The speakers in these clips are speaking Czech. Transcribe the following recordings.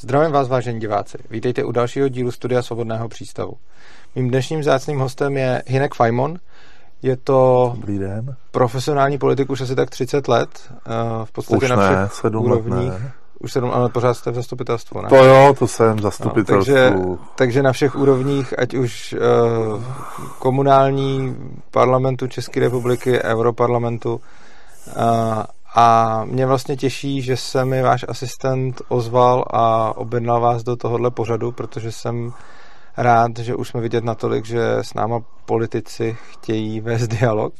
Zdravím vás, vážení diváci. Vítejte u dalšího dílu Studia Svobodného přístavu. Mým dnešním zácným hostem je Hinek Fajmon. Je to Dobrý den. profesionální politik už asi tak 30 let. eh, V podstatě Už na ne, všech sedm let úrovních. ne. Už sedm, ale pořád jste v zastupitelstvu, ne? To jo, to jsem v No, zastupitelstvu. takže, takže na všech úrovních, ať už uh, komunální parlamentu České republiky, europarlamentu. Uh, a mě vlastně těší, že se mi váš asistent ozval a objednal vás do tohohle pořadu, protože jsem rád, že už jsme vidět natolik, že s náma politici chtějí vést dialog.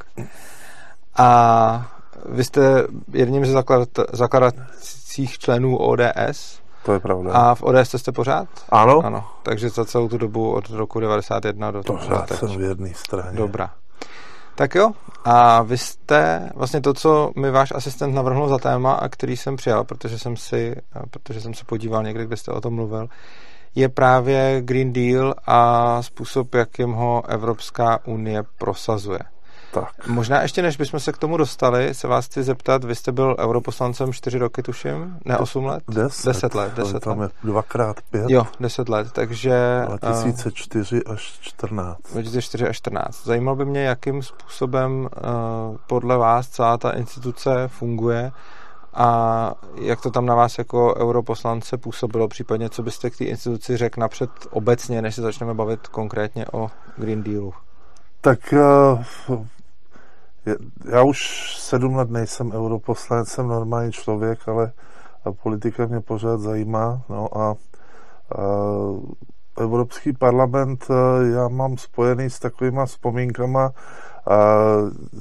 A vy jste jedním ze zakladat, zakladacích členů ODS to je pravda. a v ODS jste pořád? ano? Ano, takže za celou tu dobu od roku 91 do toho Pořád jsem v jedné straně. Dobrá. Tak jo, a vy jste vlastně to, co mi váš asistent navrhnul za téma a který jsem přijal, protože jsem si, protože jsem se podíval někde, kde jste o tom mluvil, je právě Green Deal a způsob, jakým ho Evropská unie prosazuje. Tak. Možná ještě než bychom se k tomu dostali, se vás chci zeptat, vy jste byl europoslancem čtyři roky, tuším? Ne, osm let? Deset. Deset let, deset Tam let. je dvakrát pět. Jo, deset let, takže... eh, 2004 až 14. 2004 až 14. Zajímalo by mě, jakým způsobem uh, podle vás celá ta instituce funguje a jak to tam na vás jako europoslance působilo, případně co byste k té instituci řekl napřed obecně, než se začneme bavit konkrétně o Green Dealu. Tak uh, je- já už sedm let nejsem europoslanec, jsem normální člověk, ale politika mě pořád zajímá. No a, a Evropský parlament eh, já mám spojený s takovýma vzpomínkama, a,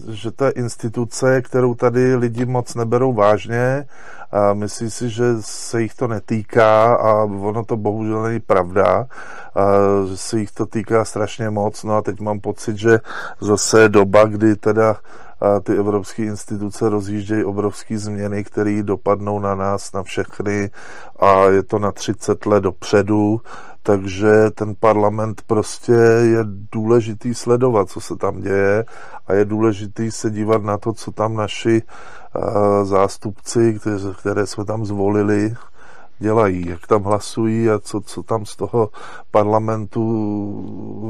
že to je instituce, kterou tady lidi moc neberou vážně a myslí si, že se jich to netýká a ono to bohužel není pravda, a, že se jich to týká strašně moc. No a teď mám pocit, že zase je doba, kdy teda a ty evropské instituce rozjíždějí obrovské změny, které dopadnou na nás, na všechny a je to na 30 let dopředu, takže ten parlament prostě je důležitý sledovat, co se tam děje a je důležitý se dívat na to, co tam naši a, zástupci, které, které jsme tam zvolili, dělají, jak tam hlasují a co, co tam z toho parlamentu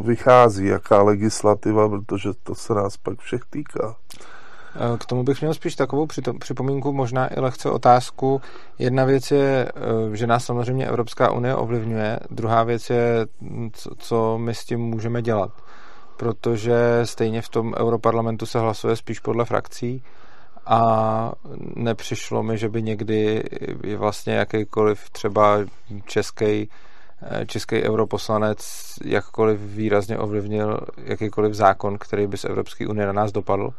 vychází, jaká legislativa, protože to se nás pak všech týká. Eh, K tomu bych měl spíš takovou připomínku, možná i lehce otázku. Jedna věc je, eh, že nás samozřejmě Evropská unie ovlivňuje, druhá věc je, mm, co, my s tím můžeme dělat. Protože stejně v tom europarlamentu se hlasuje spíš podle frakcí a nepřišlo mi, že by někdy vlastně jakýkoliv třeba český český europoslanec jakkoliv výrazně ovlivnil jakýkoliv zákon, který by z Evropské unie na nás dopadl.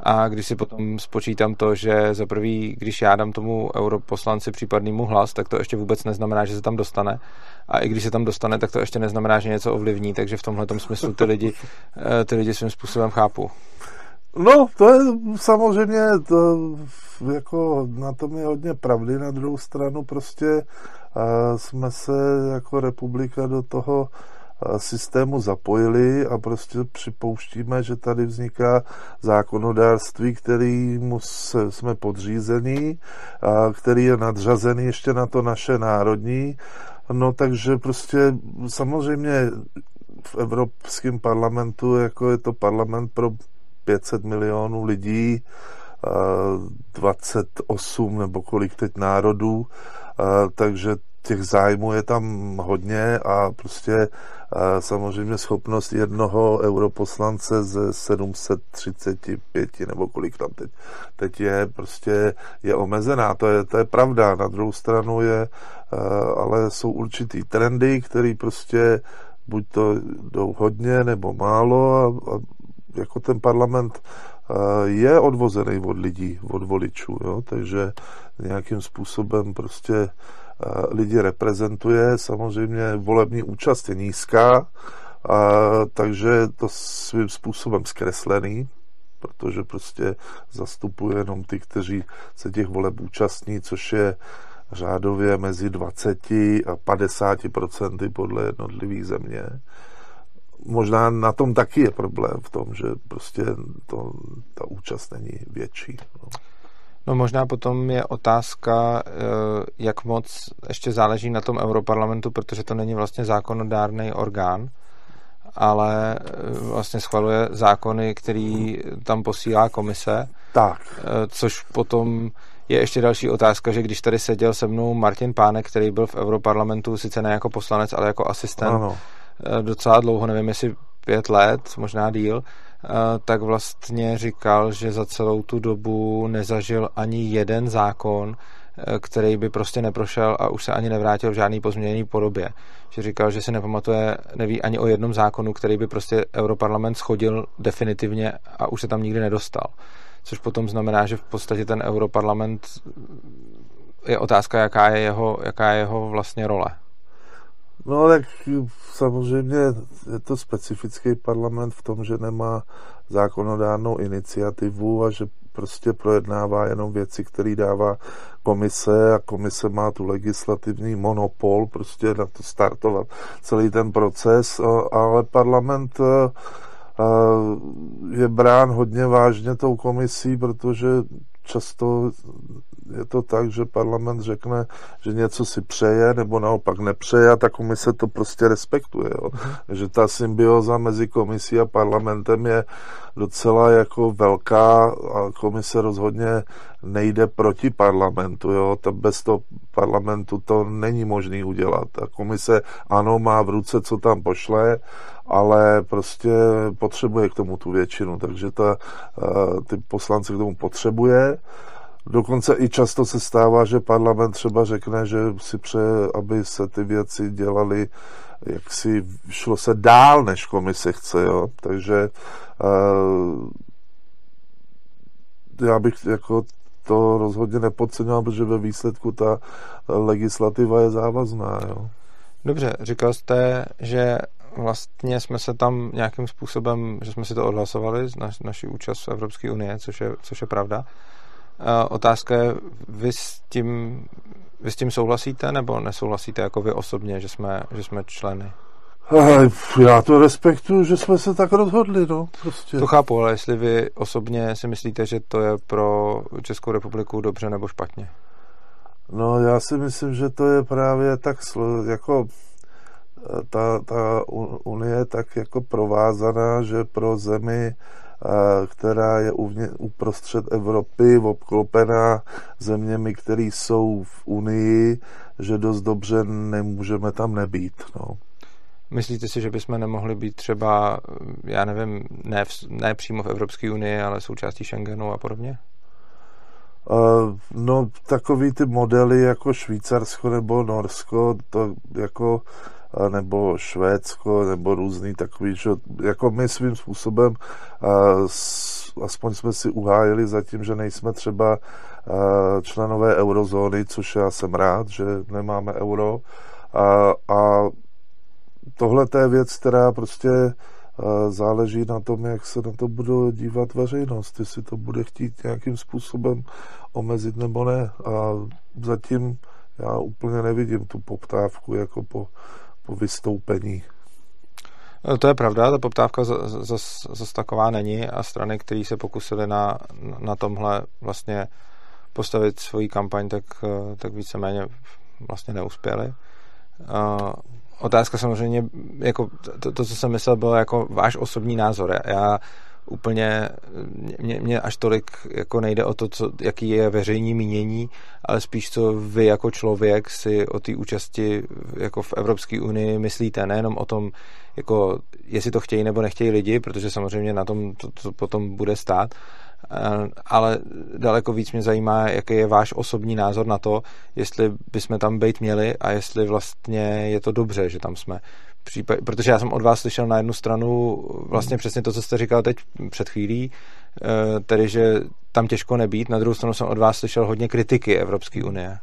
A když si potom spočítám to, že za prvý, když já dám tomu europoslanci případnému hlas, tak to ještě vůbec neznamená, že se tam dostane. A i když se tam dostane, tak to ještě neznamená, že něco ovlivní. Takže v tomhle smyslu ty lidi, eh, ty lidi svým způsobem chápu. No, to je samozřejmě, to, jako na tom je hodně pravdy, na druhou stranu prostě a jsme se jako republika do toho a, systému zapojili a prostě připouštíme, že tady vzniká zákonodárství, kterýmu jsme podřízení, a který je nadřazený ještě na to naše národní. No takže prostě samozřejmě v Evropském parlamentu, jako je to parlament pro 500 milionů lidí, 28 nebo kolik teď národů, takže těch zájmů je tam hodně a prostě samozřejmě schopnost jednoho europoslance ze 735 nebo kolik tam teď, teď je, prostě je omezená. To je, to je pravda. Na druhou stranu je, ale jsou určitý trendy, které prostě buď to jdou hodně nebo málo a, a jako ten parlament je odvozený od lidí, od voličů, jo? takže nějakým způsobem prostě lidi reprezentuje. Samozřejmě volební účast je nízká, a, takže to svým způsobem zkreslený, protože prostě zastupuje jenom ty, kteří se těch voleb účastní, což je řádově mezi 20 a 50 procenty podle jednotlivých země možná na tom taky je problém v tom, že prostě to, ta účast není větší. No. Možná potom je otázka, eh, jak moc ještě záleží na tom europarlamentu, protože to není vlastně zákonodárný orgán, ale eh, vlastně schvaluje zákony, který tam posílá komise. Tak. Eh, což potom je ještě další otázka, že když tady seděl se mnou Martin Pánek, který byl v Europarlamentu sice ne jako poslanec, ale jako asistent ano. docela dlouho, nevím jestli pět let, možná díl, tak vlastně říkal, že za celou tu dobu nezažil ani jeden zákon, e, který by prostě neprošel a už se ani nevrátil v žádný pozměněný podobě. Že říkal, že si nepamatuje, neví ani o jednom zákonu, který by prostě Europarlament schodil definitivně a už se tam nikdy nedostal. Což potom znamená, že v podstatě ten Europarlament je otázka, jaká je jeho, jaká je jeho vlastně role. No tak samozřejmě je to specifický parlament v tom, že nemá zákonodárnou iniciativu a že prostě projednává jenom věci, které dává komise a komise má tu legislativní monopol prostě na to startovat celý ten proces, ale parlament je brán hodně vážně tou komisí, protože často je to tak, že parlament řekne, že něco si přeje, nebo naopak nepřeje a ta komise to prostě respektuje. Jo. Uh-huh. Že ta symbioza mezi komisí a parlamentem je docela jako velká a komise rozhodně nejde proti parlamentu. Jo. Ta bez toho parlamentu to není možné udělat. A komise ano, má v ruce, co tam pošle, ale prostě potřebuje k tomu tu většinu, takže ta, eh, ty poslanci k tomu potřebuje. Dokonce i často se stává, že parlament třeba řekne, že si přeje, aby se ty věci dělaly, jak si šlo se dál, než komise chce, jo. Takže uh, já bych jako to rozhodně nepodceňoval, protože ve výsledku ta legislativa je závazná, jo. Dobře, říkal jste, že vlastně jsme se tam nějakým způsobem, že jsme si to odhlasovali, naš, naši účast v Evropské unie, což je, což je pravda. Otázka je, vy s tím, vy s tím souhlasíte nebo nesouhlasíte jako vy osobně, že jsme, že jsme členy? Já to respektuju, že jsme se tak rozhodli, no, prostě. To chápu, ale jestli vy osobně si myslíte, že to je pro Českou republiku dobře nebo špatně? No, já si myslím, že to je právě tak, jako ta, ta unie je tak jako provázaná, že pro zemi která je uprostřed Evropy, obklopená zeměmi, které jsou v Unii, že dost dobře nemůžeme tam nebýt. No. Myslíte si, že bychom nemohli být třeba, já nevím, ne, v, ne přímo v Evropské unii, ale součástí Schengenu a podobně? Uh, no, takový ty modely jako Švýcarsko nebo Norsko, to jako nebo Švédsko, nebo různý takový, že jako my svým způsobem aspoň jsme si uhájili zatím, že nejsme třeba členové eurozóny, což já jsem rád, že nemáme euro. A, a tohle je věc, která prostě záleží na tom, jak se na to bude dívat veřejnost, jestli to bude chtít nějakým způsobem omezit nebo ne. A zatím já úplně nevidím tu poptávku jako po po vystoupení. No, to je pravda, ta poptávka zase taková není a strany, které se pokusily na, na tomhle vlastně postavit svoji kampaň, tak, tak víceméně vlastně neuspěly. Otázka samozřejmě, jako to, to, co jsem myslel, bylo jako váš osobní názor. Já úplně, mě, mě až tolik jako nejde o to, co, jaký je veřejní mínění, ale spíš co vy jako člověk si o té účasti jako v Evropské unii myslíte, nejenom o tom, jako jestli to chtějí nebo nechtějí lidi, protože samozřejmě na tom to, to potom bude stát, eh, ale daleko víc mě zajímá, jaký je váš osobní názor na to, jestli bychom tam být měli a jestli vlastně je to dobře, že tam jsme případ, protože já jsem od vás slyšel na jednu stranu vlastně přesně to, co jste říkal teď před chvílí, eh, tedy, že tam těžko nebýt, na druhou stranu jsem od vás slyšel hodně kritiky Evropské unie.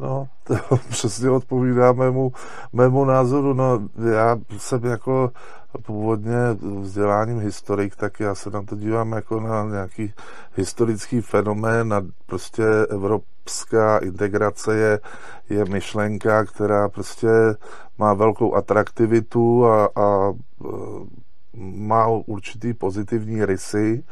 No, to přesně odpovídá mému, mému názoru. No, já jsem jako původně vzděláním historik, tak já se na to dívám jako na nějaký historický fenomén, na prostě evropská integrace je, je myšlenka, která prostě má velkou atraktivitu a, a má určitý pozitivní rysy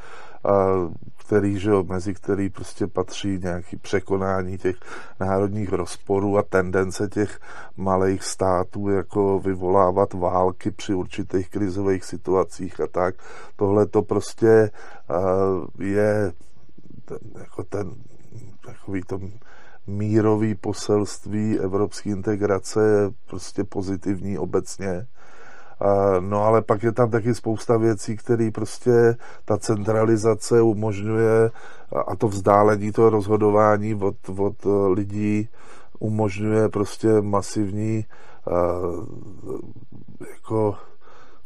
který, že jo, mezi který prostě patří nějaký překonání těch národních rozporů a tendence těch malých států jako vyvolávat války při určitých krizových situacích a tak. Tohle to prostě je ten, jako ten takový to mírový poselství evropské integrace je prostě pozitivní obecně. No ale pak je tam taky spousta věcí, které prostě ta centralizace umožňuje a to vzdálení toho rozhodování od, od lidí umožňuje prostě masivní jako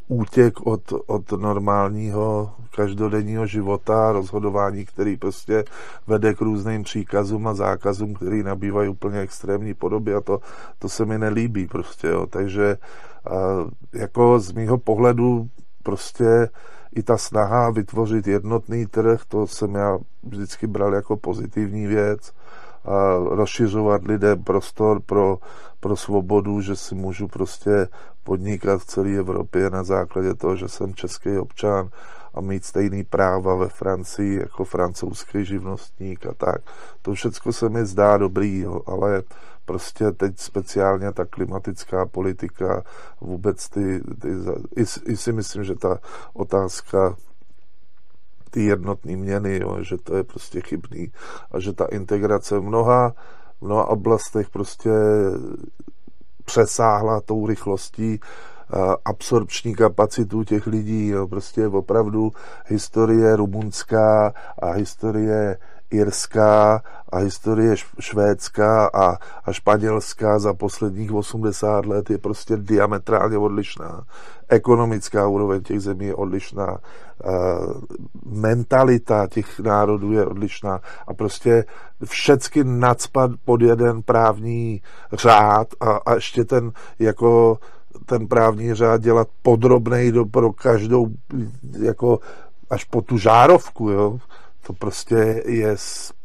útěk od, od normálního každodenního života, rozhodování, který prostě vede k různým příkazům a zákazům, který nabývají úplně extrémní podoby a to, to se mi nelíbí prostě, jo. takže jako z mýho pohledu prostě i ta snaha vytvořit jednotný trh, to jsem já vždycky bral jako pozitivní věc, a rozšiřovat lidem prostor pro, pro svobodu, že si můžu prostě podnikat v celé Evropě na základě toho, že jsem český občan a mít stejný práva ve Francii jako francouzský živnostník a tak. To všechno se mi zdá dobrý, ale prostě teď speciálně ta klimatická politika, vůbec ty, ty i, i si myslím, že ta otázka ty jednotné měny, jo, že to je prostě chybný a že ta integrace v mnoha, v mnoha oblastech prostě přesáhla tou rychlostí absorpční kapacitu těch lidí. Jo. Prostě opravdu historie rumunská a historie irská a historie švédská a, a španělská za posledních 80 let je prostě diametrálně odlišná. Ekonomická úroveň těch zemí je odlišná, mentalita těch národů je odlišná a prostě všecky nadspat pod jeden právní řád a, a ještě ten jako ten právní řád dělat podrobnej do, pro každou jako až po tu žárovku, jo. To prostě je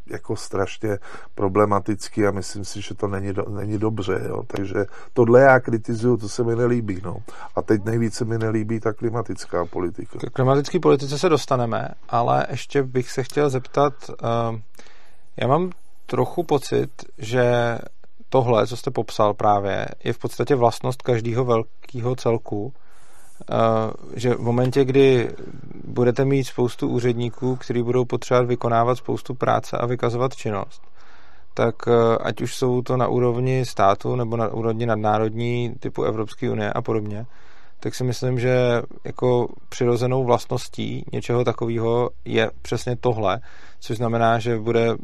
jako strašně problematický a myslím si, že to není, do, není dobře, jo. Takže tohle já kritizuju, to se mi nelíbí, no. A teď nejvíce mi nelíbí ta klimatická politika. K klimatické politice se dostaneme, ale ještě bych se chtěl zeptat, uh, já mám trochu pocit, že tohle, co jste popsal právě, je v podstatě vlastnost každého velkého celku, že v momentě, kdy budete mít spoustu úředníků, kteří budou potřebovat vykonávat spoustu práce a vykazovat činnost, tak eh, ať už jsou to na úrovni státu nebo na úrovni nadnárodní typu Evropské unie a podobně, tak si myslím, že jako přirozenou vlastností něčeho takového je přesně tohle, což znamená, že, bude,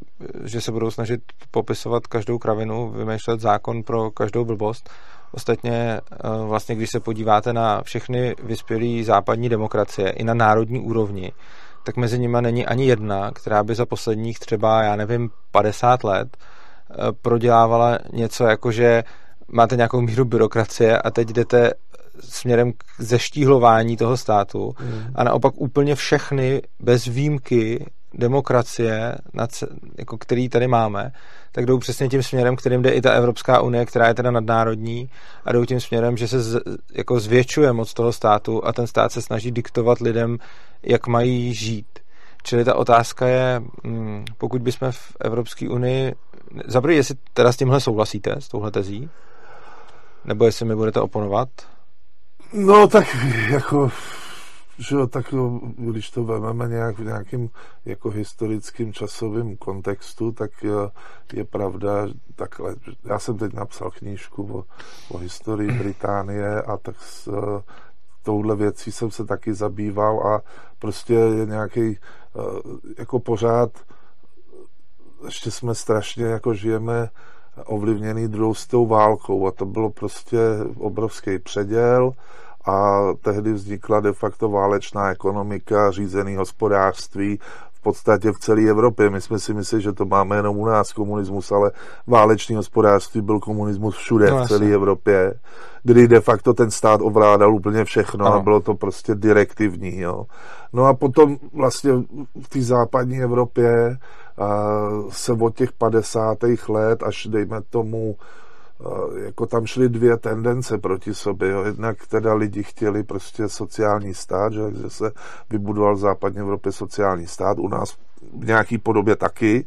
že se budou snažit popisovat každou kravinu, vymýšlet zákon pro každou blbost. Ostatně eh, vlastně, když se podíváte na všechny vyspělé západní demokracie i na národní úrovni, tak mezi nimi není ani jedna, která by za posledních třeba, já nevím, 50 let eh, prodělávala něco jako, že máte nějakou míru byrokracie a teď jdete směrem k zeštíhlování toho státu mm. a naopak úplně všechny bez výjimky demokracie, jako který tady máme, tak jdou přesně tím směrem, kterým jde i ta Evropská unie, která je teda nadnárodní a jdou tím směrem, že se z, jako zvětšuje moc toho státu a ten stát se snaží diktovat lidem, jak mají žít. Čili ta otázka je, mm, pokud bychom v Evropské unii, zabrý, jestli teda s tímhle souhlasíte, s touhle tezí, nebo jestli mi budete oponovat? No tak jako že jo, tak jo, když to vezmeme nějak v nějakým jako historickým časovým kontextu, tak je, pravda, takhle, já jsem teď napsal knížku o, o historii Británie a tak s touhle věcí jsem se taky zabýval a prostě je nějaký e, jako pořád ještě jsme strašně jako žijeme ovlivněný druhou tou válkou a to bylo prostě obrovský předěl a tehdy vznikla de facto válečná ekonomika, řízený hospodářství v podstatě v celé Evropě. My jsme si mysleli, že to máme jenom u nás komunismus, ale válečný hospodářství byl komunismus všude no, v celé Evropě, kdy de facto ten stát ovládal úplně všechno ano. a bylo to prostě direktivní. Jo. No a potom vlastně v té západní Evropě se od těch 50. let až dejme tomu jako tam šly dvě tendence proti sobě. Jo. Jednak teda lidi chtěli prostě sociální stát, že, že se vybudoval v západní Evropě sociální stát, u nás v nějaký podobě taky.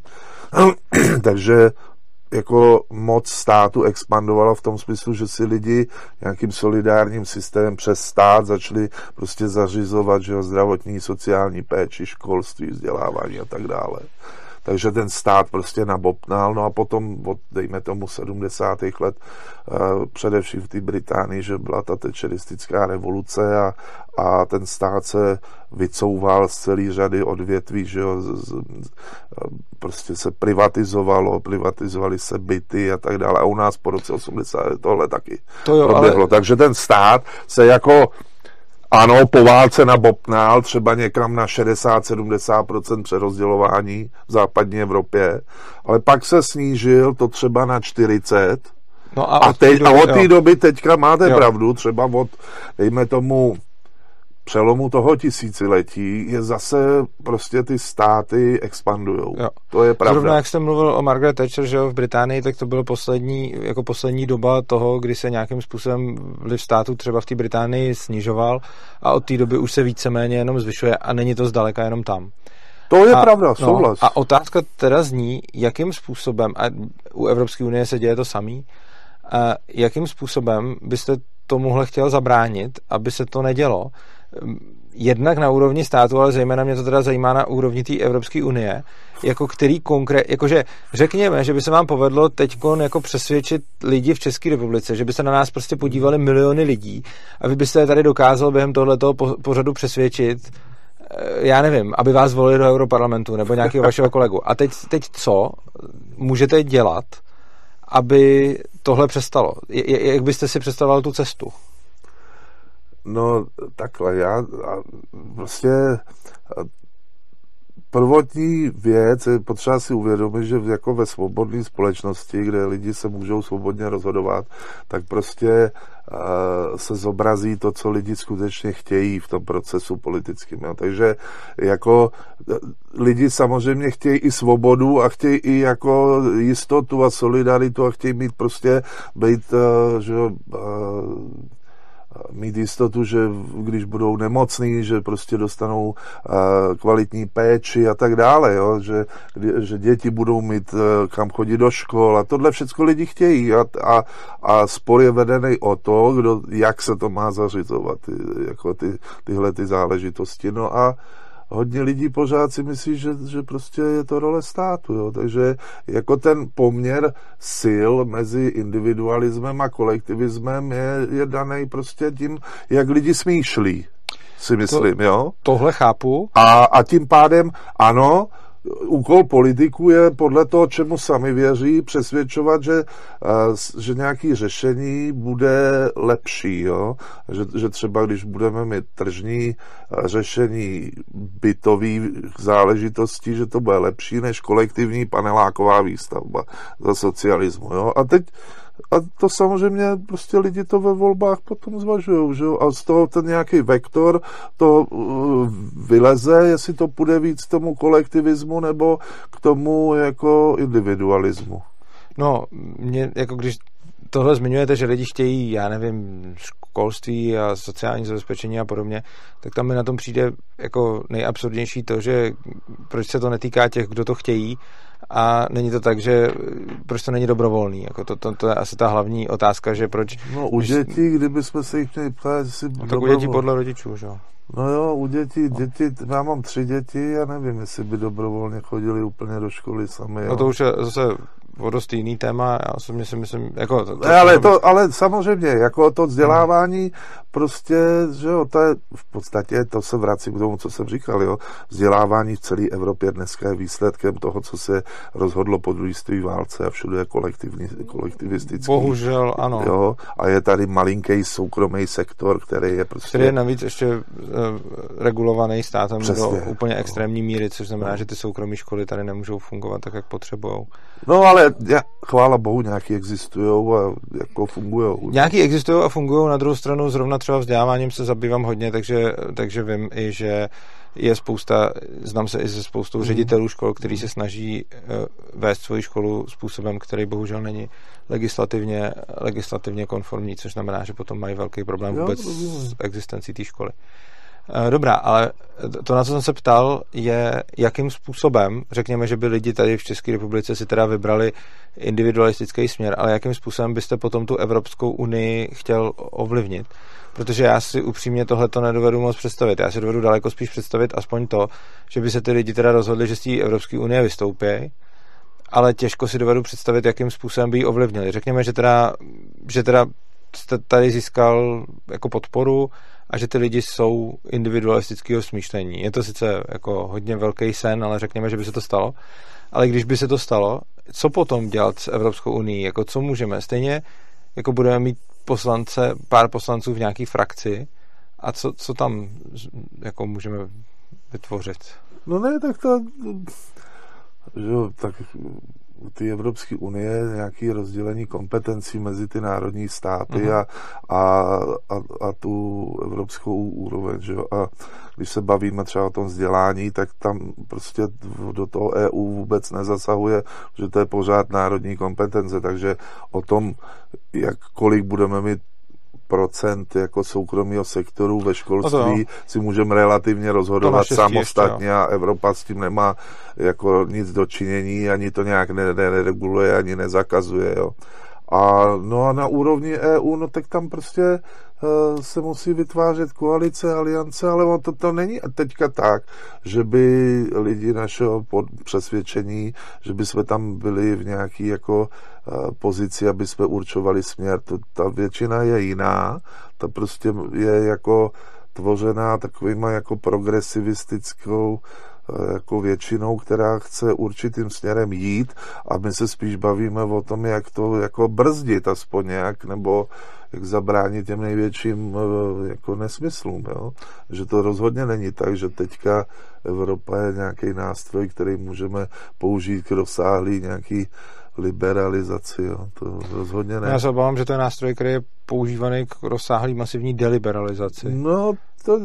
Takže jako moc státu expandovala v tom smyslu, že si lidi nějakým solidárním systémem přes stát začali prostě zařizovat že zdravotní, sociální péči, školství, vzdělávání a tak dále takže ten stát prostě nabopnal, no a potom od, dejme tomu, 70. let, uh, především v té Británii, že byla ta tečeristická revoluce a, a ten stát se vycouval z celé řady odvětví, že jo, z, z, prostě se privatizovalo, privatizovali se byty a tak dále. A u nás po roce 80 tohle taky to jo, proběhlo. Ale... Takže ten stát se jako ano, po válce nabopnál třeba někam na 60-70% přerozdělování v západní Evropě, ale pak se snížil to třeba na 40%. No a, a, teď, doby, a od té doby teďka máte jo. pravdu, třeba od, dejme tomu, přelomu toho tisíciletí je zase prostě ty státy expandujou. To je pravda. Zrovna jak jste mluvil o Margaret Thatcher, že jo, v Británii, tak to bylo poslední, jako poslední doba toho, kdy se nějakým způsobem vliv státu třeba v té Británii snižoval a od té doby už se víceméně jenom zvyšuje a není to zdaleka jenom tam. To je a, pravda, no, souhlas. A otázka teda zní, jakým způsobem, a u Evropské unie se děje to samý, a jakým způsobem byste tomuhle chtěl zabránit, aby se to nedělo, jednak na úrovni státu, ale zejména mě to teda zajímá na úrovni té Evropské unie, jako který konkrét, jakože řekněme, že by se vám povedlo teď jako přesvědčit lidi v České republice, že by se na nás prostě podívali miliony lidí a vy byste je tady dokázal během tohletoho pořadu přesvědčit, eh, já nevím, aby vás volili do Europarlamentu nebo nějakého vašeho kolegu. A teď, teď co můžete dělat, aby tohle přestalo? Jak byste si představoval tu cestu? No takhle, já prostě prvotní věc je potřeba si uvědomit, že jako ve svobodné společnosti, kde lidi se můžou svobodně rozhodovat, tak prostě se zobrazí to, co lidi skutečně chtějí v tom procesu politickým. Jo. Takže jako lidi samozřejmě chtějí i svobodu a chtějí i jako jistotu a solidaritu a chtějí mít prostě být, že, mít jistotu, že když budou nemocní, že prostě dostanou kvalitní péči a tak dále, jo? Že, že děti budou mít e, kam chodit do škol a tohle všechno lidi chtějí a, a, a spor je vedený o to, kdo, jak se to má zařizovat, ty, jako ty, tyhle ty záležitosti. No a hodně lidí pořád si myslí, že, že prostě je to role státu. Jo. Takže jako ten poměr sil mezi individualismem a kolektivismem je, je daný prostě tím, jak lidi smýšlí si myslím, to, jo? Tohle chápu. A, a tím pádem, ano, úkol politiků je podle toho, čemu sami věří, přesvědčovat, že, že nějaký řešení bude lepší. Jo? Že, že třeba když budeme mít tržní řešení bytových záležitostí, že to bude lepší než kolektivní paneláková výstavba za socialismu. Jo? A teď a to samozřejmě prostě lidi to ve volbách potom zvažují, že jo? A z toho ten nějaký vektor to uh, vyleze, jestli to půjde víc k tomu kolektivismu nebo k tomu jako individualismu. No, mě, jako když tohle zmiňujete, že lidi chtějí, já nevím, školství a sociální zabezpečení a podobně, tak tam mi na tom přijde jako nejabsurdnější to, že proč se to netýká těch, kdo to chtějí, a není to tak, že proč to není dobrovolný. Jako to, to, to je asi ta hlavní otázka, že proč... No u dětí, kdybychom se jich měli ptát, jestli... No, tak u dětí podle rodičů, že jo? No jo, u dětí, no. děti, já mám tři děti, já nevím, jestli by dobrovolně chodili úplně do školy sami. No to už je zase o dost jiný téma, já osobně si myslím, jako... To, to, ale, to, ale samozřejmě, jako to vzdělávání, prostě, že jo, to je v podstatě, to se vracím k tomu, co jsem říkal, jo, vzdělávání v celé Evropě dneska je výsledkem toho, co se rozhodlo po druhé válce a všude je kolektivní, kolektivistický. Bohužel, ano. Jo, a je tady malinký soukromý sektor, který je prostě... Který je navíc ještě uh, regulovaný státem Přesně, do úplně extrémní míry, což znamená, no. že ty soukromé školy tady nemůžou fungovat tak, jak potřebují. No ale já, chvála bohu, nějaký existují a jako fungují. Nějaký existují a fungují, na druhou stranu zrovna třeba vzděláváním se zabývám hodně, takže, takže vím i, že je spousta, znám se i se spoustou mm. ředitelů škol, kteří se snaží uh, vést svoji školu způsobem, který bohužel není legislativně, legislativně konformní, což znamená, že potom mají velký problém vůbec s existencí té školy. Eh, dobrá, ale to, na co jsem se ptal, je, jakým způsobem, řekněme, že by lidi tady v České republice si teda vybrali individualistický směr, ale jakým způsobem byste potom tu Evropskou unii chtěl ovlivnit? Protože já si upřímně tohle to nedovedu moc představit. Já si dovedu daleko spíš představit aspoň to, že by se ty lidi teda rozhodli, že z té Evropské unie vystoupí, ale těžko si dovedu představit, jakým způsobem by ji ovlivnili. Řekněme, že teda, že teda jste tady získal jako podporu a že ty lidi jsou individualistického smýšlení. Je to sice jako hodně velký sen, ale řekněme, že by se to stalo. Ale když by se to stalo, co potom dělat s Evropskou unii? Jako co můžeme? Stejně jako budeme mít poslance, pár poslanců v nějaký frakci a co, co tam jako můžeme vytvořit? No ne, tak to že, tak ty Evropské unie nějaké rozdělení kompetencí mezi ty národní státy uh-huh. a, a, a, a tu evropskou úroveň. Že? A když se bavíme třeba o tom vzdělání, tak tam prostě do toho EU vůbec nezasahuje, že to je pořád národní kompetence, takže o tom, jak kolik budeme mít procent jako soukromého sektoru ve školství si můžeme relativně rozhodovat samostatně ještě, a Evropa s tím nemá jako nic dočinění, ani to nějak nereguluje, ani nezakazuje. Jo. A no a na úrovni EU, no tak tam prostě se musí vytvářet koalice, aliance, ale on to, to není teďka tak, že by lidi našeho přesvědčení, že by jsme tam byli v nějaký jako uh, pozici, aby jsme určovali směr. To, ta většina je jiná, ta prostě je jako tvořená takovýma jako progresivistickou Eh, jako většinou, která chce určitým směrem jít a my se spíš bavíme o tom, jak to jako brzdit aspoň nějak, nebo jak zabránit těm největším eh, jako nesmyslům. Jo? Že to rozhodně není tak, že teďka Evropa je nějaký nástroj, který můžeme použít k rozsáhlý nějaký liberalizaci. Jo. To rozhodně ne. Já se obávám, že to je nástroj, který je používaný k rozsáhlý masivní deliberalizaci. No, to,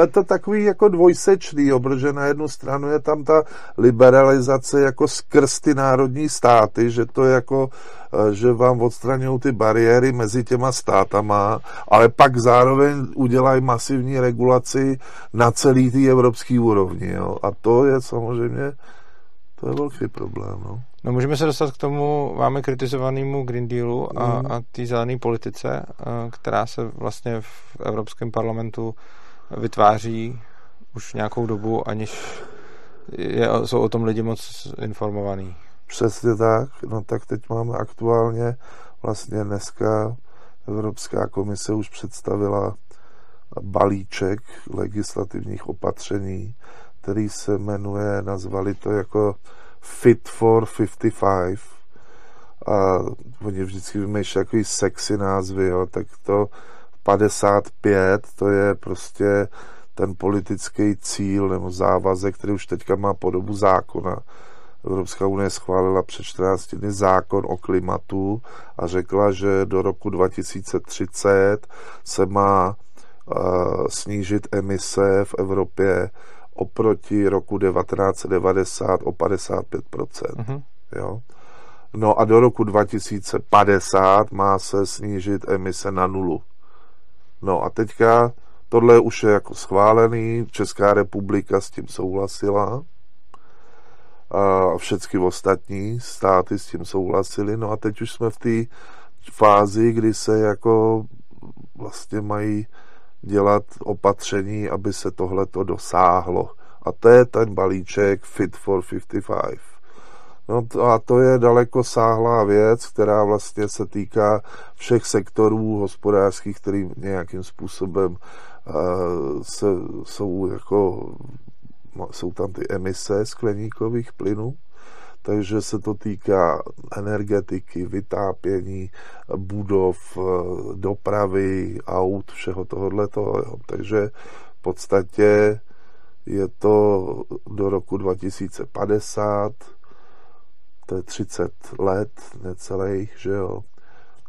je to takový jako dvojsečný, jo, protože na jednu stranu je tam ta liberalizace jako skrz ty národní státy, že to je jako, eh, že vám odstraňují ty bariéry mezi těma státama, ale pak zároveň udělají masivní regulaci na celý té evropské úrovni. Jo. A to je samozřejmě to je velký problém. No. No můžeme se dostat k tomu vámi kritizovanému Green Dealu a, mm. a té zelené politice, která se vlastně v Evropském parlamentu vytváří už nějakou dobu, aniž je, jsou o tom lidi moc informovaní. Přesně tak. No tak teď máme aktuálně vlastně dneska Evropská komise už představila balíček legislativních opatření, který se jmenuje, nazvali to jako Fit for 55 a oni vždycky vymýšlí takový sexy názvy, jo, tak to 55, to je prostě ten politický cíl nebo závazek, který už teďka má podobu zákona. Evropská unie schválila před 14 dny zákon o klimatu a řekla, že do roku 2030 se má uh, snížit emise v Evropě oproti roku 1990 o 55%. Mm-hmm. Jo? No a do roku 2050 má se snížit emise na nulu. No a teďka tohle už je jako schválený, Česká republika s tím souhlasila a všechny ostatní státy s tím souhlasili, no a teď už jsme v té fázi, kdy se jako vlastně mají dělat opatření, aby se tohleto dosáhlo. A to je ten balíček Fit for 55. No a to je daleko sáhlá věc, která vlastně se týká všech sektorů hospodářských, který nějakým způsobem uh, se, jsou jako jsou tam ty emise skleníkových plynů, takže se to týká energetiky, vytápění budov, eh, dopravy, aut, všeho tohohle toho. Takže v podstatě je to do roku 2050, to je 30 let necelých, že jo.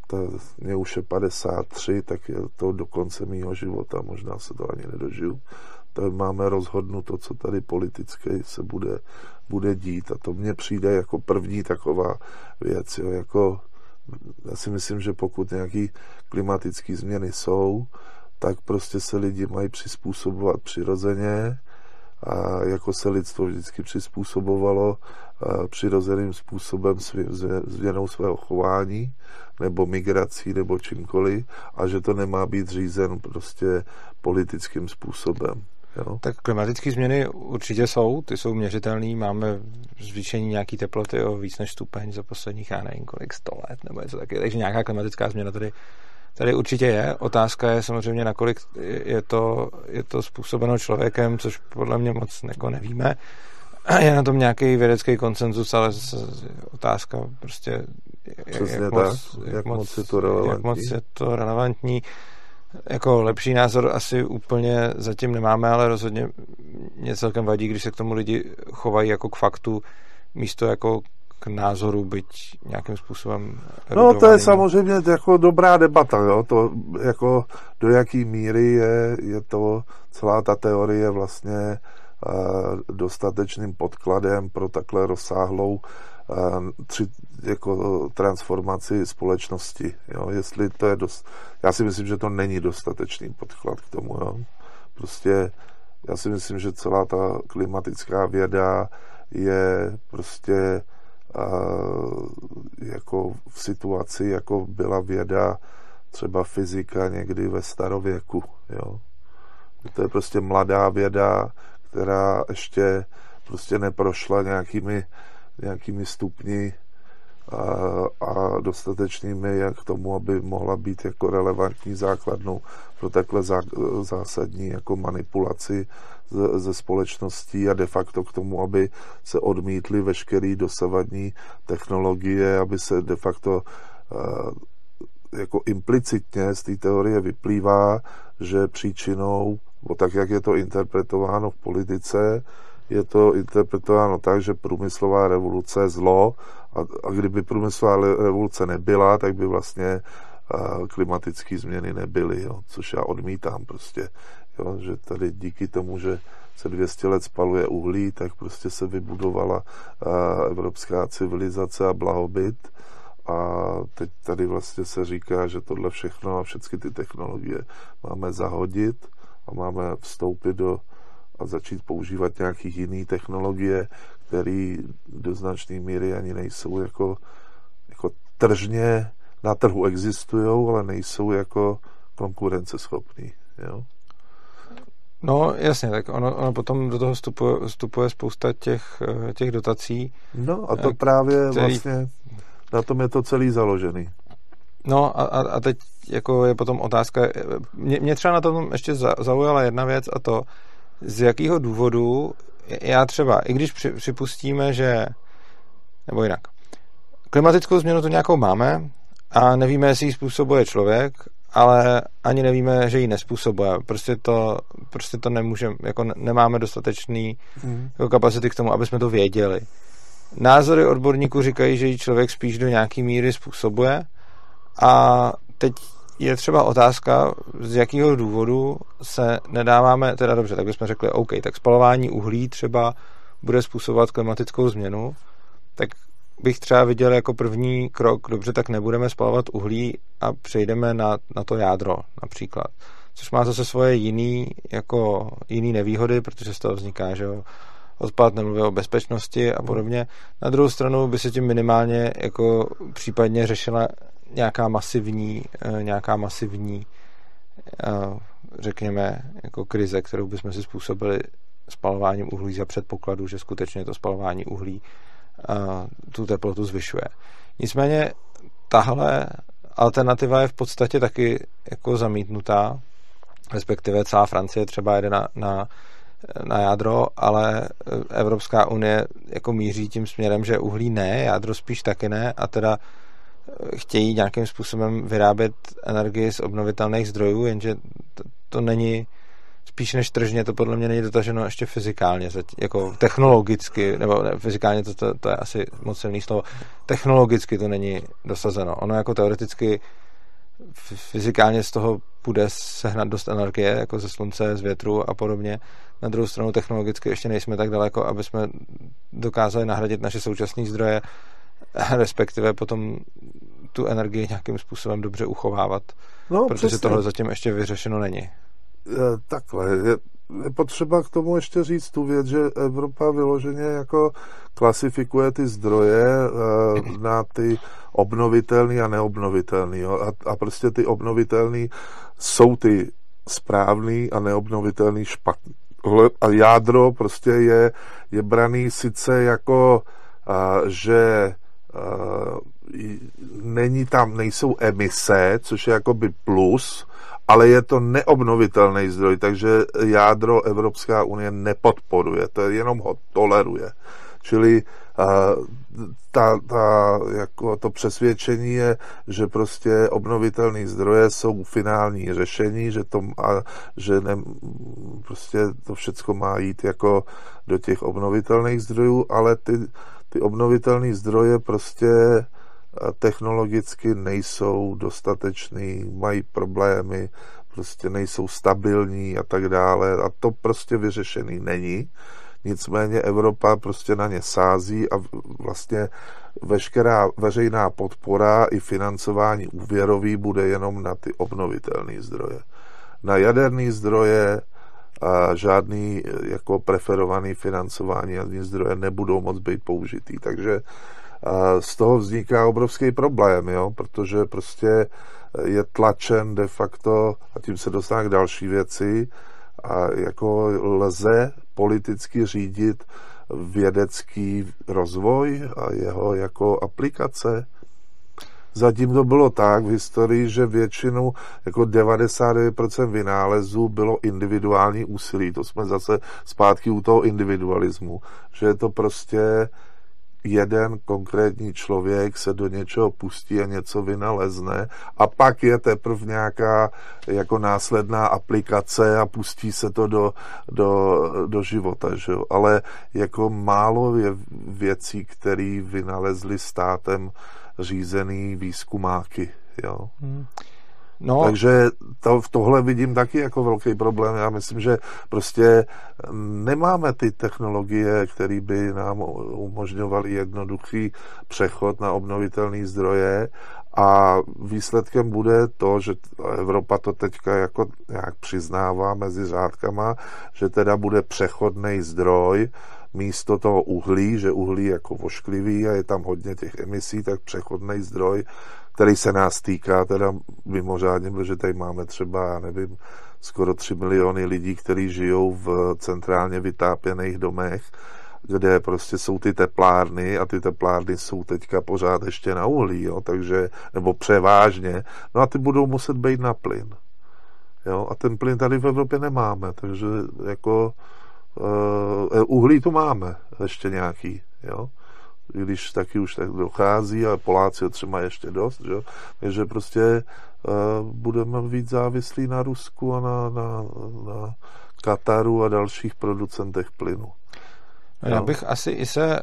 To, mě už je 53, tak je to do konce mýho života, možná se to ani nedožiju. tady máme rozhodnuto, co tady politické se bude, bude dít a to mně přijde jako první taková věc, jo, jako já si myslím, že pokud nějaký klimatické změny jsou, tak prostě se lidi mají přizpůsobovat přirozeně a jako se lidstvo vždycky přizpůsobovalo přirozeným způsobem změnou svého chování nebo migrací nebo čímkoliv a že to nemá být řízen prostě politickým způsobem. Jo? Tak klimatické změny určitě jsou, ty jsou měřitelné, máme zvýšení nějaké teploty o víc než stupeň za posledních, já nevím, kolik, 100 let nebo něco taky, takže nějaká klimatická změna tady, tady určitě je. Otázka je samozřejmě, nakolik je to, je to způsobeno člověkem, což podle mě moc jako nevíme. Je na tom nějaký vědecký koncenzus, ale otázka prostě, jak, jak, moc, jak, jak moc je to relevantní. Jak moc je to relevantní jako lepší názor asi úplně zatím nemáme, ale rozhodně mě celkem vadí, když se k tomu lidi chovají jako k faktu, místo jako k názoru, byť nějakým způsobem No to je samozřejmě jako dobrá debata, jo? To jako do jaký míry je, je to celá ta teorie vlastně uh, dostatečným podkladem pro takhle rozsáhlou tři, jako transformaci společnosti. Jo? Jestli to je dost, já si myslím, že to není dostatečný podklad k tomu. Jo? Prostě já si myslím, že celá ta klimatická věda je prostě a, jako v situaci, jako byla věda třeba fyzika někdy ve starověku. Jo? To je prostě mladá věda, která ještě prostě neprošla nějakými nějakými stupni a, a dostatečnými jak k tomu, aby mohla být jako relevantní základnou pro takhle zá, zásadní jako manipulaci ze, ze společností a de facto k tomu, aby se odmítly veškeré dosavadní technologie, aby se de facto jako implicitně z té teorie vyplývá, že příčinou, bo tak jak je to interpretováno v politice, je to interpretováno tak, že průmyslová revoluce je zlo a, a kdyby průmyslová revoluce nebyla, tak by vlastně klimatické změny nebyly, jo, což já odmítám prostě, jo, že tady díky tomu, že se 200 let spaluje uhlí, tak prostě se vybudovala evropská civilizace a blahobyt. A teď tady vlastně se říká, že tohle všechno a všechny ty technologie máme zahodit a máme vstoupit do a začít používat nějaký jiný technologie, které do značné míry ani nejsou jako, jako tržně na trhu existují, ale nejsou jako konkurenceschopný. Jo? No jasně, tak ono, ono potom do toho vstupuje, vstupuje spousta těch, eh, těch dotací. No a to eh, právě který... vlastně na tom je to celý založený. No a, a teď jako je potom otázka, mě, mě třeba na tom ještě zaujala jedna věc a to, z jakého důvodu já třeba, i když připustíme, že, nebo jinak, klimatickou změnu tu nějakou máme a nevíme, jestli ji způsobuje člověk, ale ani nevíme, že ji nespůsobuje. Prostě to, prostě to nemůžeme, jako nemáme dostatečný mm. jako kapacity k tomu, aby jsme to věděli. Názory odborníků říkají, že ji člověk spíš do nějaký míry způsobuje a teď je třeba otázka, z jakého důvodu se nedáváme, teda dobře, tak bychom řekli, OK, tak spalování uhlí třeba bude způsobovat klimatickou změnu, tak bych třeba viděl jako první krok, dobře, tak nebudeme spalovat uhlí a přejdeme na, na to jádro například. Což má zase svoje jiný, jako jiný nevýhody, protože z toho vzniká, že jo, odpad, nemluvě o bezpečnosti a podobně. Na druhou stranu by se tím minimálně jako případně řešila nějaká masivní, eh, nějaká masivní eh, řekněme, jako krize, kterou bychom si způsobili spalováním uhlí za předpokladu, že skutečně to spalování uhlí eh, tu teplotu zvyšuje. Nicméně tahle alternativa je v podstatě taky jako zamítnutá, respektive celá Francie třeba jede na, na, na jádro, ale Evropská unie jako míří tím směrem, že uhlí ne, jádro spíš taky ne a teda chtějí nějakým způsobem vyrábět energii z obnovitelných zdrojů, jenže to, to není spíš než tržně, to podle mě není dotaženo ještě fyzikálně, jako technologicky, nebo ne, fyzikálně to, to, to je asi moc silný slovo, technologicky to není dosazeno. Ono jako teoreticky fyzikálně z toho bude sehnat dost energie, jako ze slunce, z větru a podobně. Na druhou stranu technologicky ještě nejsme tak daleko, aby jsme dokázali nahradit naše současné zdroje, respektive potom tu energii nějakým způsobem dobře uchovávat, no, protože přesně. tohle zatím ještě vyřešeno není. Takhle, je, je potřeba k tomu ještě říct tu věc, že Evropa vyloženě jako klasifikuje ty zdroje eh, na ty obnovitelný a neobnovitelný. Jo? A, a prostě ty obnovitelný jsou ty správný a neobnovitelný špatný. A jádro prostě je, je braný sice jako, a, že není tam, nejsou emise, což je jakoby plus, ale je to neobnovitelný zdroj, takže jádro Evropská unie nepodporuje, to jenom ho toleruje. Čili ta, ta, jako to přesvědčení je, že prostě obnovitelné zdroje jsou finální řešení, že, to, a, že ne, prostě to všechno má jít jako do těch obnovitelných zdrojů, ale ty, ty obnovitelné zdroje prostě technologicky nejsou dostatečný, mají problémy, prostě nejsou stabilní a tak dále a to prostě vyřešený není. Nicméně Evropa prostě na ně sází a vlastně veškerá veřejná podpora i financování úvěrový bude jenom na ty obnovitelné zdroje. Na jaderné zdroje a žádný jako preferovaný financování jaderné zdroje nebudou moc být použitý. Takže z toho vzniká obrovský problém, jo, protože prostě je tlačen de facto, a tím se dostane k další věci, a jako lze politicky řídit vědecký rozvoj a jeho jako aplikace. Zatím to bylo tak v historii, že většinu, jako 99% vynálezů bylo individuální úsilí. To jsme zase zpátky u toho individualismu. Že je to prostě jeden konkrétní člověk se do něčeho pustí a něco vynalezne a pak je teprve nějaká jako následná aplikace a pustí se to do, do, do života. Že jo? Ale jako málo je věcí, které vynalezly státem řízený výzkumáky. Jo? Hmm. No. Takže to, v tohle vidím taky jako velký problém. Já myslím, že prostě nemáme ty technologie, které by nám umožňovaly jednoduchý přechod na obnovitelné zdroje a výsledkem bude to, že Evropa to teďka jako nějak přiznává mezi řádkama, že teda bude přechodný zdroj, místo toho uhlí, že uhlí je jako vošklivý a je tam hodně těch emisí, tak přechodný zdroj který se nás týká teda mimořádně, protože tady máme třeba, já nevím, skoro 3 miliony lidí, kteří žijou v centrálně vytápěných domech, kde prostě jsou ty teplárny a ty teplárny jsou teďka pořád ještě na uhlí, jo, takže, nebo převážně, no a ty budou muset být na plyn. Jo, a ten plyn tady v Evropě nemáme, takže jako uhlí tu máme ještě nějaký, jo když taky už tak dochází, ale Poláci třeba ještě dost, že? takže prostě uh, budeme víc závislí na Rusku a na, na, na Kataru a dalších producentech plynu. No, já bych asi i se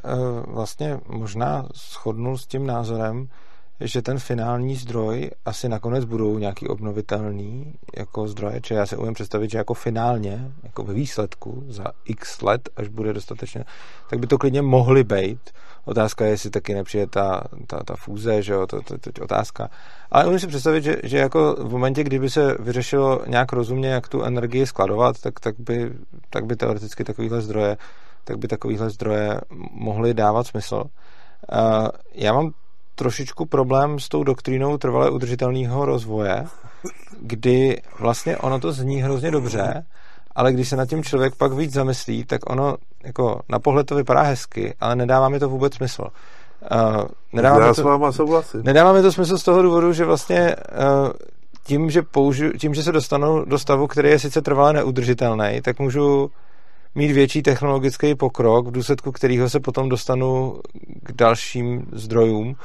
vlastně možná shodnul s tím názorem, že ten finální zdroj asi nakonec budou nějaký obnovitelný jako zdroje, či já se umím představit, že jako finálně, jako ve výsledku za x let, až bude dostatečně, tak by to klidně mohly být. Otázka je, jestli taky nepřijde ta, ta, ta fúze, že jo, to, to, to, to otázka. Ale umím si představit, že, že jako v momentě, kdyby se vyřešilo nějak rozumně, jak tu energii skladovat, tak, tak, by, tak by teoreticky takovýhle zdroje tak by takovýhle zdroje mohly dávat smysl. Uh, já mám trošičku problém s tou doktrínou trvale udržitelného rozvoje, kdy vlastně ono to zní hrozně dobře, ale když se nad tím člověk pak víc zamyslí, tak ono jako na pohled to vypadá hezky, ale nedává mi to vůbec smysl. Uh, nedává Já to, s váma souhlasím. Nedává mi to smysl z toho důvodu, že vlastně uh, tím, že, použiju, tím, že se dostanu do stavu, který je sice trvale neudržitelný, tak můžu mít větší technologický pokrok, v důsledku kterého se potom dostanu k dalším zdrojům,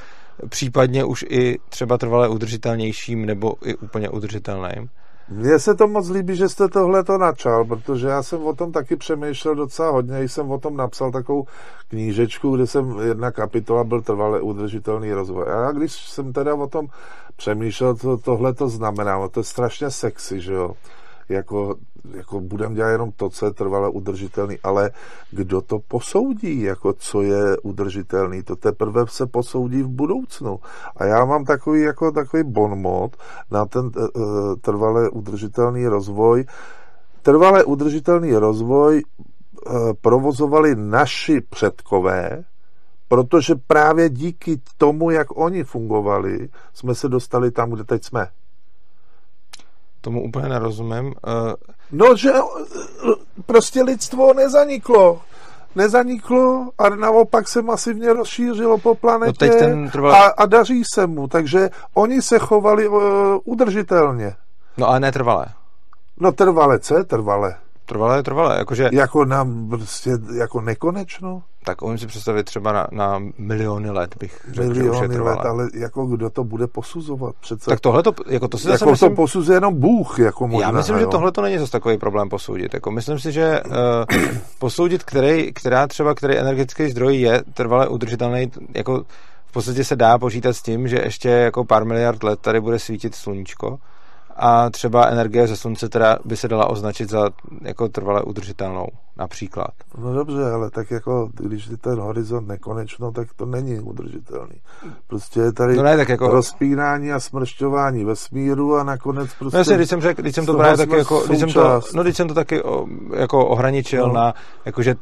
případně už i třeba trvale udržitelnějším nebo i úplně udržitelným. Mně se to moc líbí, že jste tohle to načal, protože já jsem o tom taky přemýšlel docela hodně. Jsem o tom napsal takovou knížečku, kde jsem jedna kapitola byl trvale udržitelný rozvoj. A když jsem teda o tom přemýšlel, co tohle to znamená, to je strašně sexy, že jo jako, jako budeme dělat jenom to, co je trvale udržitelný, ale kdo to posoudí, jako co je udržitelný, to teprve se posoudí v budoucnu. A já mám takový, jako takový bonmot na ten uh, trvale udržitelný rozvoj. Trvale udržitelný rozvoj uh, provozovali naši předkové, protože právě díky tomu, jak oni fungovali, jsme se dostali tam, kde teď jsme tomu úplně nerozumím. Uh... No, že eh, prostě lidstvo nezaniklo. Nezaniklo a naopak se masivně rozšířilo po planetě no teď ten trval... a, a daří se mu. Takže oni se chovali uh, udržitelně. No ale netrvalé. No trvale, co je trvale? Trvalé, trvalé, jakože... Jako nám prostě, jako nekonečno? Tak umím si představit třeba na, na miliony let, bych řekl, miliony že let, ale jako kdo to bude posuzovat? Přece, tak tohle to, jako to si jako myslím, to posuzuje jenom Bůh, jako možná, Já myslím, jo. že tohle to není zase takový problém posoudit. Jako myslím si, že uh, posoudit, který, která třeba, který energetický zdroj je trvale udržitelný, jako v podstatě se dá počítat s tím, že ještě jako pár miliard let tady bude svítit sluníčko a třeba energie ze slunce teda by se dala označit za jako trvale udržitelnou, například. No dobře, ale tak jako, když je ten horizont nekonečno, tak to není udržitelný. Prostě je tady no ne, tak jako... rozpínání a smršťování vesmíru a nakonec prostě... No jasně, když jsem, řekl, když jsem to právě taky jako, když jsem to, no když jsem to taky o, jako ohraničil no. na, jakože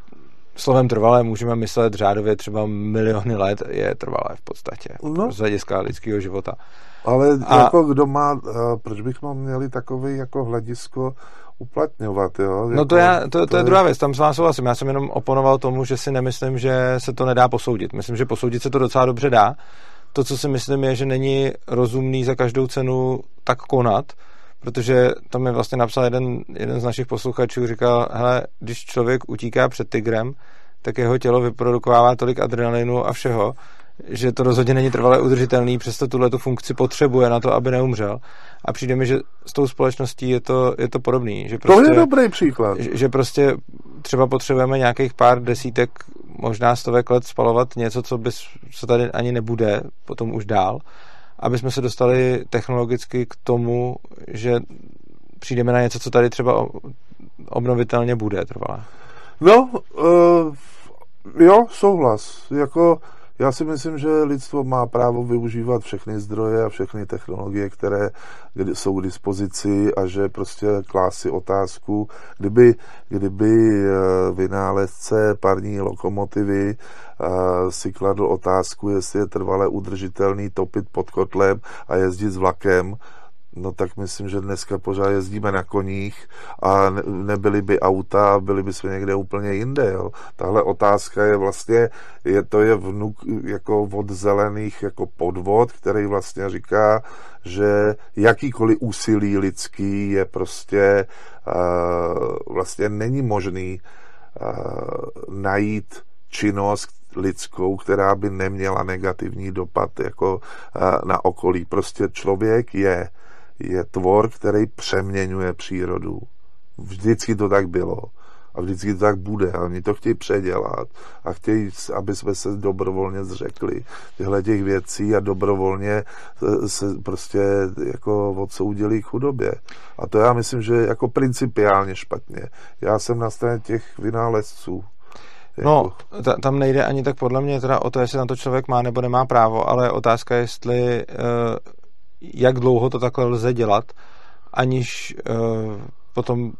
slovem trvalé můžeme myslet řádově třeba miliony let je trvalé v podstatě no. z hlediska lidského života. Ale a... jako kdo má, proč bychom měli takový jako hledisko uplatňovat, jo? No to, já, to, to, to je druhá věc, tam s vám souhlasím. Já jsem jenom oponoval tomu, že si nemyslím, že se to nedá posoudit. Myslím, že posoudit se to docela dobře dá. To, co si myslím, je, že není rozumný za každou cenu tak konat, protože tam mi vlastně napsal jeden, jeden z našich posluchačů, říkal, hele, když člověk utíká před tigrem, tak jeho tělo vyprodukovává tolik adrenalinu a všeho, že to rozhodně není trvale udržitelný, přesto tuhle tu funkci potřebuje na to, aby neumřel. A přijde mi, že s tou společností je to, je to podobný. Že prostě, to je prostě- dobrý příklad. Že, že prostě třeba potřebujeme nějakých pár desítek, možná stovek let spalovat něco, co, bys, co tady ani nebude potom už dál, aby jsme se dostali technologicky k tomu, že přijdeme na něco, co tady třeba obnovitelně bude trvalé. No, uh, jo, souhlas. Jako já si myslím, že lidstvo má právo využívat všechny zdroje a všechny technologie, které jsou k dispozici a že prostě klásí otázku, kdyby, kdyby eh, vynálezce parní lokomotivy eh, si kladl otázku, jestli je trvale udržitelný topit pod kotlem a jezdit s vlakem, No tak myslím, že dneska pořád jezdíme na koních a nebyly by auta, byli by jsme někde úplně jinde. Jo. Tahle otázka je vlastně, je, to je vnuk jako od zelených jako podvod, který vlastně říká, že jakýkoliv úsilí lidský je prostě uh, vlastně není možný uh, najít činnost, lidskou, která by neměla negativní dopad jako na okolí. Prostě člověk je je tvor, který přeměňuje přírodu. Vždycky to tak bylo. A vždycky to tak bude. A oni to chtějí předělat. A chtějí, aby jsme se dobrovolně zřekli těchto těch věcí a dobrovolně e, se prostě jako odsoudili k chudobě. A to já myslím, že je jako principiálně špatně. Já jsem na straně těch vynálezců. No, ta, tam nejde ani tak podle mě teda o to, jestli na to člověk má nebo nemá právo, ale otázka, jestli uh, jak dlouho to takhle lze dělat, aniž uh, potom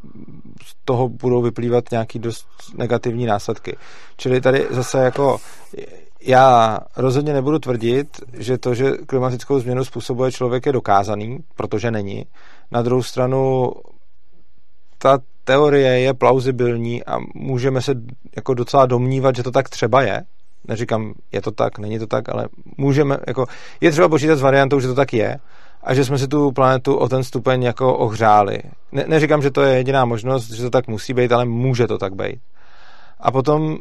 z toho budou vyplývat nějaký dost negativní následky. Čili tady zase jako já rozhodně nebudu tvrdit, že to, že klimatickou změnu způsobuje člověk je dokázaný, protože není. Na druhou stranu ta teorie je plauzibilní a můžeme se jako docela domnívat, že to tak třeba je. Neříkám, je to tak, není to tak, ale můžeme, jako, je třeba počítat s variantou, že to tak je a že jsme si tu planetu o ten stupeň jako ohřáli. Ne, neříkám, že to je jediná možnost, že to tak musí být, ale může to tak být. A potom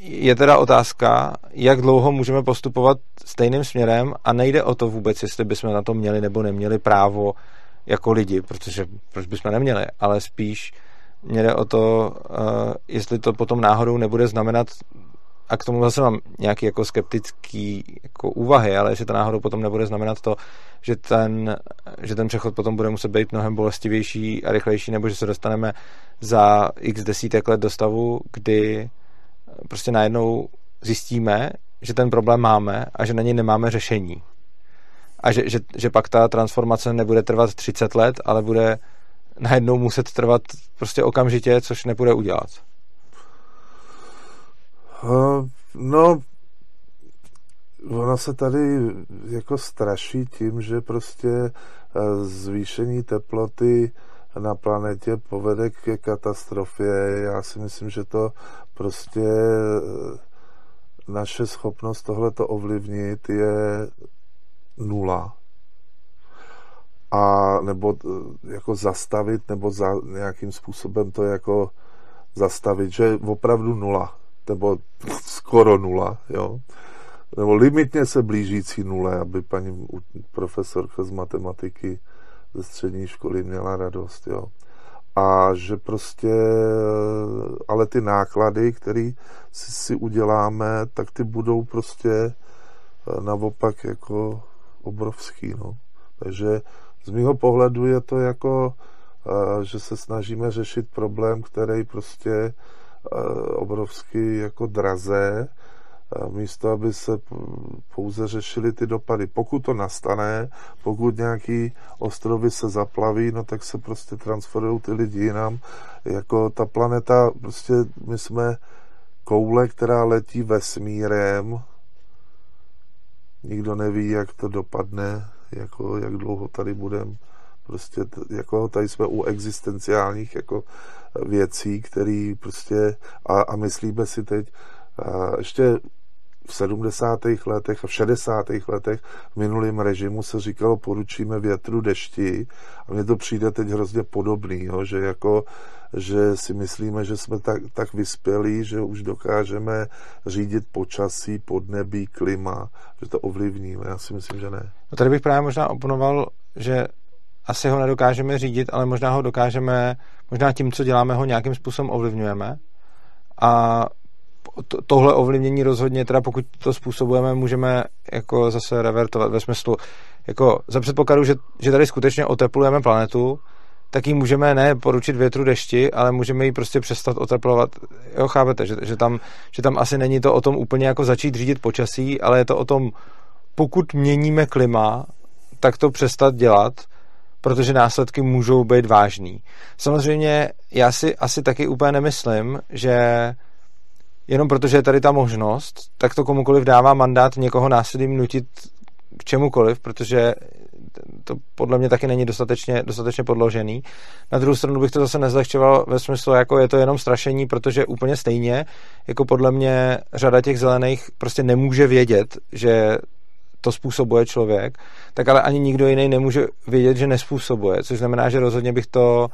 je teda otázka, jak dlouho můžeme postupovat stejným směrem a nejde o to vůbec, jestli bychom na to měli nebo neměli právo jako lidi, protože proč bychom neměli, ale spíš mě jde o to, uh, jestli to potom náhodou nebude znamenat a k tomu zase mám nějaký jako skeptický jako úvahy, ale jestli to náhodou potom nebude znamenat to, že ten, že ten přechod potom bude muset být mnohem bolestivější a rychlejší, nebo že se dostaneme za x desítek let do stavu, kdy prostě najednou zjistíme, že ten problém máme a že na něj nemáme řešení. A že, že, že pak ta transformace nebude trvat 30 let, ale bude najednou muset trvat prostě okamžitě, což nebude udělat. No, ona se tady jako straší tím, že prostě eh, zvýšení teploty na planetě povede ke katastrofě. Já si myslím, že to prostě eh, naše schopnost tohleto ovlivnit je nula. A nebo eh, jako zastavit, nebo za nějakým způsobem to jako zastavit, že opravdu nula, nebo skoro nula, jo. Nebo limitně se blížící nule, aby paní profesorka z matematiky ze střední školy měla radost, jo. A že prostě, ale ty náklady, které si, si uděláme, tak ty budou prostě eh, naopak jako obrovský, no. Takže z mého pohledu je to jako, eh, že se snažíme řešit problém, který prostě obrovsky jako draze, místo aby se pouze řešily ty dopady. Pokud to nastane, pokud nějaký ostrovy se zaplaví, no tak se prostě transferují ty lidi jinam. Jako ta planeta, prostě my jsme koule, která letí vesmírem, nikdo neví, jak to dopadne, jako jak dlouho tady budeme. Prostě jako tady jsme u existenciálních jako věcí, které prostě a, a myslíme si teď, a ještě v 70. letech a v 60. letech v minulém režimu se říkalo poručíme větru dešti a mně to přijde teď hrozně podobný, jo, že jako že si myslíme, že jsme tak, tak vyspělí, že už dokážeme řídit počasí, podnebí, klima, že to ovlivníme. Já si myslím, že ne. No tady bych právě možná oponoval, že asi ho nedokážeme řídit, ale možná ho dokážeme, možná tím, co děláme, ho nějakým způsobem ovlivňujeme. A to, tohle ovlivnění rozhodně, teda pokud to způsobujeme, můžeme jako zase revertovat ve smyslu, jako za předpokladu, že, že tady skutečně oteplujeme planetu, tak ji můžeme ne poručit větru dešti, ale můžeme ji prostě přestat oteplovat. Jo, chápete, že, že, tam, že tam asi není to o tom úplně jako začít řídit počasí, ale je to o tom, pokud měníme klima, tak to přestat dělat, protože následky můžou být vážný. Samozřejmě já si asi taky úplně nemyslím, že jenom protože je tady ta možnost, tak to komukoliv dává mandát někoho násilím nutit k čemukoliv, protože to podle mě taky není dostatečně, dostatečně podložený. Na druhou stranu bych to zase nezlehčoval ve smyslu, jako je to jenom strašení, protože úplně stejně, jako podle mě řada těch zelených prostě nemůže vědět, že to způsobuje člověk, tak ale ani nikdo jiný nemůže vědět, že nespůsobuje, což znamená, že rozhodně bych to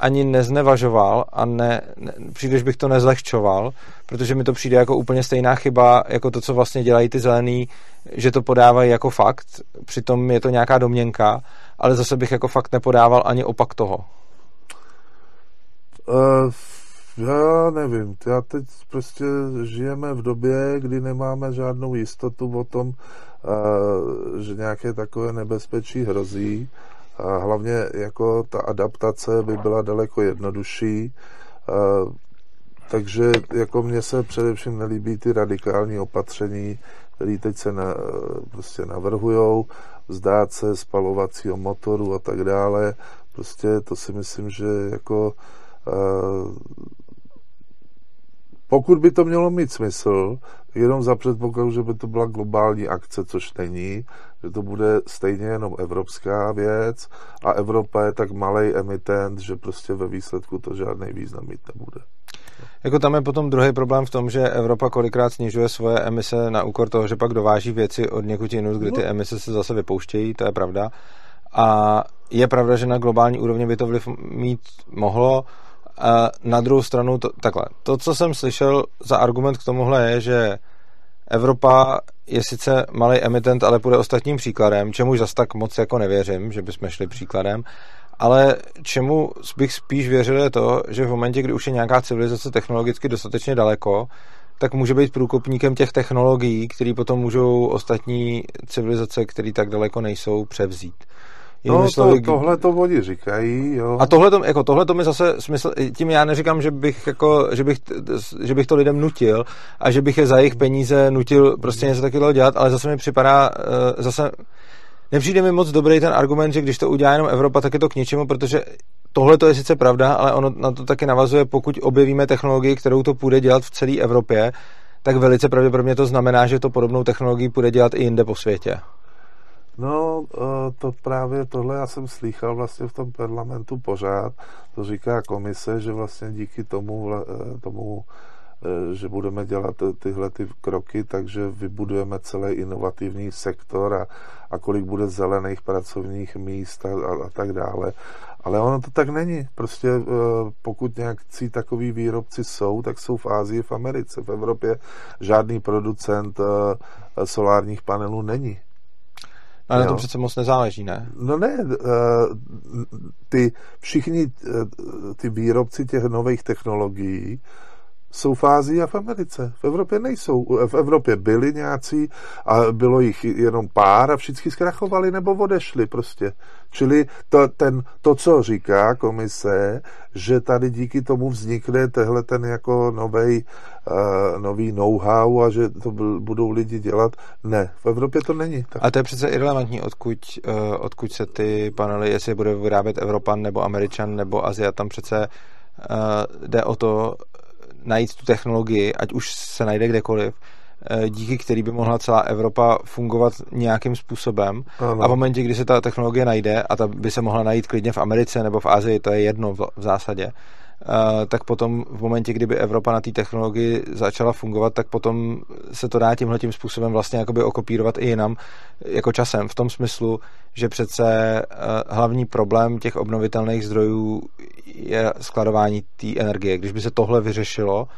ani neznevažoval a ne, ne, příliš bych to nezlehčoval, protože mi to přijde jako úplně stejná chyba, jako to, co vlastně dělají ty zelený, že to podávají jako fakt, přitom je to nějaká domněnka, ale zase bych jako fakt nepodával ani opak toho. Uh, já nevím, já teď prostě žijeme v době, kdy nemáme žádnou jistotu o tom, uh, že nějaké takové nebezpečí hrozí. A hlavně jako ta adaptace by byla daleko jednodušší, takže jako mně se především nelíbí ty radikální opatření, které teď se na, prostě navrhujou, vzdát se spalovacího motoru a tak dále. Prostě to si myslím, že jako pokud by to mělo mít smysl, jenom za předpokladu, že by to byla globální akce, což není, že to bude stejně jenom evropská věc a Evropa je tak malý emitent, že prostě ve výsledku to žádný význam mít nebude. Jako tam je potom druhý problém v tom, že Evropa kolikrát snižuje svoje emise na úkor toho, že pak dováží věci od někud jinut, kdy ty no. emise se zase vypouštějí, to je pravda. A je pravda, že na globální úrovni by to vliv mít mohlo, a na druhou stranu, to, takhle, to, co jsem slyšel za argument k tomuhle je, že Evropa je sice malý emitent, ale půjde ostatním příkladem, čemu zas tak moc jako nevěřím, že bychom šli příkladem, ale čemu bych spíš věřil je to, že v momentě, kdy už je nějaká civilizace technologicky dostatečně daleko, tak může být průkopníkem těch technologií, které potom můžou ostatní civilizace, které tak daleko nejsou, převzít. No, to, tohle to oni říkají, jo. A tohle to, jako tohle to mi zase smysl, tím já neříkám, že bych, jako, že, bych, že bych to lidem nutil a že bych je za jejich peníze nutil prostě něco takového dělat, ale zase mi připadá, eh, zase nepřijde mi moc dobrý ten argument, že když to udělá jenom Evropa, tak je to k něčemu, protože tohle to je sice pravda, ale ono na to taky navazuje, pokud objevíme technologii, kterou to půjde dělat v celé Evropě, tak velice pravděpodobně to znamená, že to podobnou technologii půjde dělat i jinde po světě. No, eh, to právě tohle já jsem slýchal vlastně v tom parlamentu pořád. To říká komise, že vlastně díky tomu, eh, tomu eh, že budeme dělat tyhle ty kroky, takže vybudujeme celý inovativní sektor a, a kolik bude zelených pracovních míst a, a, a tak dále. Ale ono to tak není. Prostě pokud nějakcí takový výrobci jsou, tak jsou v Ázii, v Americe. V Evropě žádný producent solárních panelů není. Ale na tom přece moc nezáleží, ne? No ne, eh, ty všichni eh, ty výrobci těch nových technologií jsou v Ázii a v Americe. V Evropě nejsou. V Evropě byli nějací a bylo jich jenom pár a všichni zkrachovali nebo odešli prostě. Čili to, ten, to, co říká komise, že tady díky tomu vznikne tehle ten jako novej, uh, nový know-how a že to budou lidi dělat. Ne, v Evropě to není. Tak. A to je přece irrelevantní, odkud, uh, odkud se ty panely, jestli bude vyrábět Evropan nebo Američan nebo Azia, tam přece uh, jde o to, najít tu technologii, ať už se najde kdekoliv, eh, díky který by mohla celá Evropa fungovat nějakým způsobem. Ano. A v momentě, kdy se ta technologie najde, a ta by se mohla najít klidně v Americe nebo v Asii, to je jedno v zásadě, tak potom v momentě, kdyby Evropa na té technologii začala fungovat, tak potom se to dá tímhle tím způsobem vlastně jakoby okopírovat i jinam, jako časem, v tom smyslu, že přece eh, hlavní problém těch obnovitelných zdrojů je skladování té energie. Když by se tohle vyřešilo,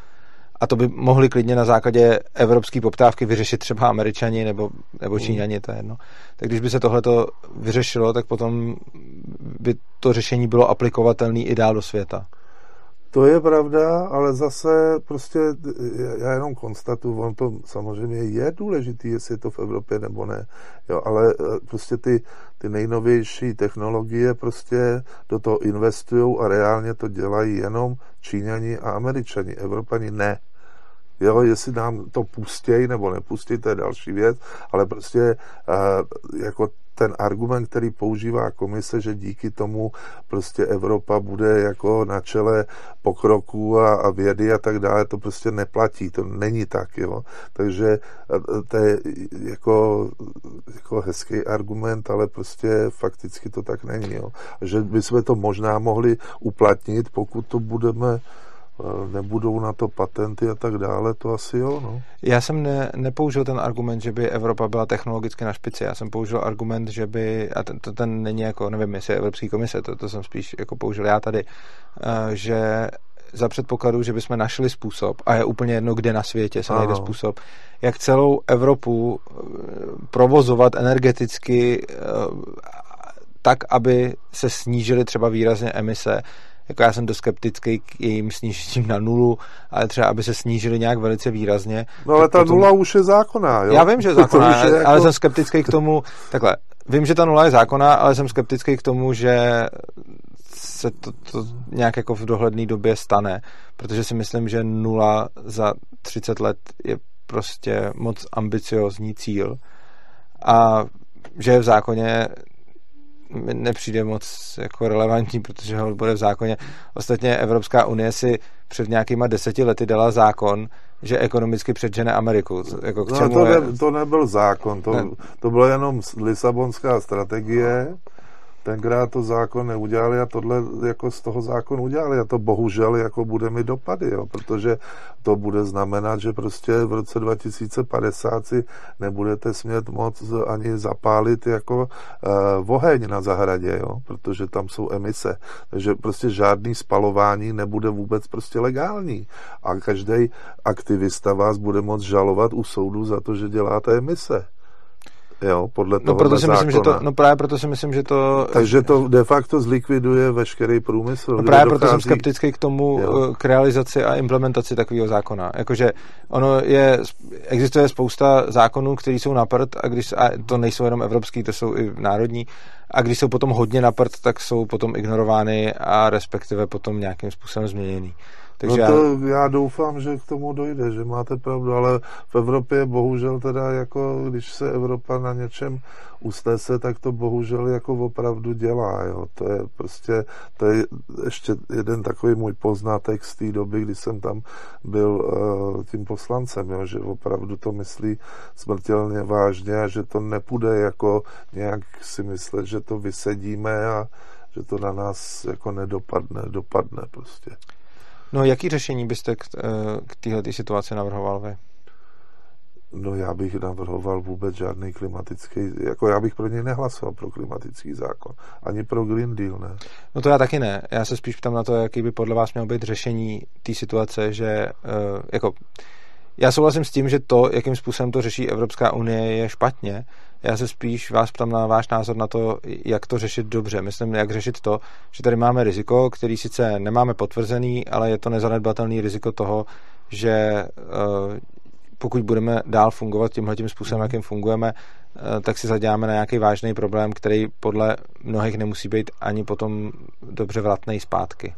a to by mohli klidně na základě evropské poptávky vyřešit třeba američani nebo, nebo hmm. číňani, to je jedno. Tak když by se tohle vyřešilo, tak potom by to řešení bylo aplikovatelné i dál do světa. To je pravda, ale zase prostě já jenom konstatuju, on to samozřejmě je důležitý, jestli je to v Evropě nebo ne, jo, ale eh, prostě ty, ty nejnovější technologie prostě do toho investují a reálně to dělají jenom Číňani a Američani, Evropani ne. Jo, jestli nám to pustějí nebo nepustí, to je další věc, ale prostě uh, jako ten argument, který používá komise, že díky tomu prostě Evropa bude jako na čele pokroku a, a vědy a tak dále, to prostě neplatí, to není tak, jo. Takže to je jako, jako hezký argument, ale prostě fakticky to tak není, jo. Že bychom to možná mohli uplatnit, pokud to budeme nebudou na to patenty a tak dále, to asi jo. No. Já jsem ne, nepoužil ten argument, že by Evropa byla technologicky na špici. Já jsem použil argument, že by, a ten, to ten není jako, nevím, jestli je Evropský komise, to, to jsem spíš jako použil já tady, eh, že za předpokladu, že bychom našli způsob, a je úplně jedno, kde na světě se najde způsob, jak celou Evropu eh, provozovat energeticky eh, tak, aby se snížily třeba výrazně emise, jako já jsem dost skeptický k jejím snížením na nulu, ale třeba, aby se snížili nějak velice výrazně. No ale ta potom... nula už je zákonná, jo? Já vím, že je zákonná, ale, jako... ale jsem skeptický k tomu, takhle, vím, že ta nula je zákonná, ale jsem skeptický k tomu, že se to, to nějak jako v dohledné době stane, protože si myslím, že nula za 30 let je prostě moc ambiciozní cíl a že je v zákoně mi nepřijde moc jako relevantní, protože ho bude v zákoně. Ostatně Evropská unie si před nějakýma deseti lety dala zákon, že ekonomicky předžene Ameriku. Jako k no, to, ne, to nebyl zákon, to, ne. to byla jenom Lisabonská strategie, tenkrát to zákon neudělali a tohle jako z toho zákon udělali a to bohužel jako bude mi dopady, jo, protože to bude znamenat, že prostě v roce 2050 si nebudete smět moc ani zapálit jako uh, oheň na zahradě, jo, protože tam jsou emise. Takže prostě žádný spalování nebude vůbec prostě legální. A každý aktivista vás bude moct žalovat u soudu za to, že děláte emise jo, podle no, proto si myslím, že to, no právě proto si myslím, že to... Takže to de facto zlikviduje veškerý průmysl. No právě dochází... proto jsem skeptický k tomu, jo. Eh, k realizaci a implementaci takového zákona. Jakože ono je, existuje spousta zákonů, které jsou na prd a, když, a to nejsou jenom evropský, to jsou i národní, a když jsou potom hodně na prd, tak jsou potom ignorovány a respektive potom nějakým způsobem změněný. Takže no to já... já doufám, že k tomu dojde, že máte pravdu, ale v Evropě bohužel teda jako, když se Evropa na něčem usnese, tak to bohužel jako opravdu dělá, jo. To je prostě, to je ještě jeden takový můj poznatek z té doby, kdy jsem tam byl uh, tím poslancem, jo, že opravdu to myslí smrtelně vážně a že to nepůjde jako nějak si myslet, že to vysedíme a že to na nás jako nedopadne, dopadne prostě. No jaký řešení byste k, eh, k téhle situaci navrhoval vy? No já bych navrhoval vůbec žádný klimatický, jako já bych pro něj nehlasoval pro klimatický zákon, ani pro Green Deal, ne. No to já taky ne, já se spíš ptám na to, jaký by podle vás měl být řešení té situace, že uh, jako já souhlasím s tím, že to, jakým způsobem to řeší Evropská unie, je špatně. Já se spíš vás ptám na váš názor na to, jak to řešit dobře. Myslím, jak řešit to, že tady máme riziko, který sice nemáme potvrzený, ale je to nezanedbatelný riziko toho, že eh, pokud budeme dál fungovat tímhle tím způsobem, mhm. jakým fungujeme, eh, tak si zaděláme na nějaký vážný problém, který podle mnohých nemusí být ani potom dobře vratný zpátky.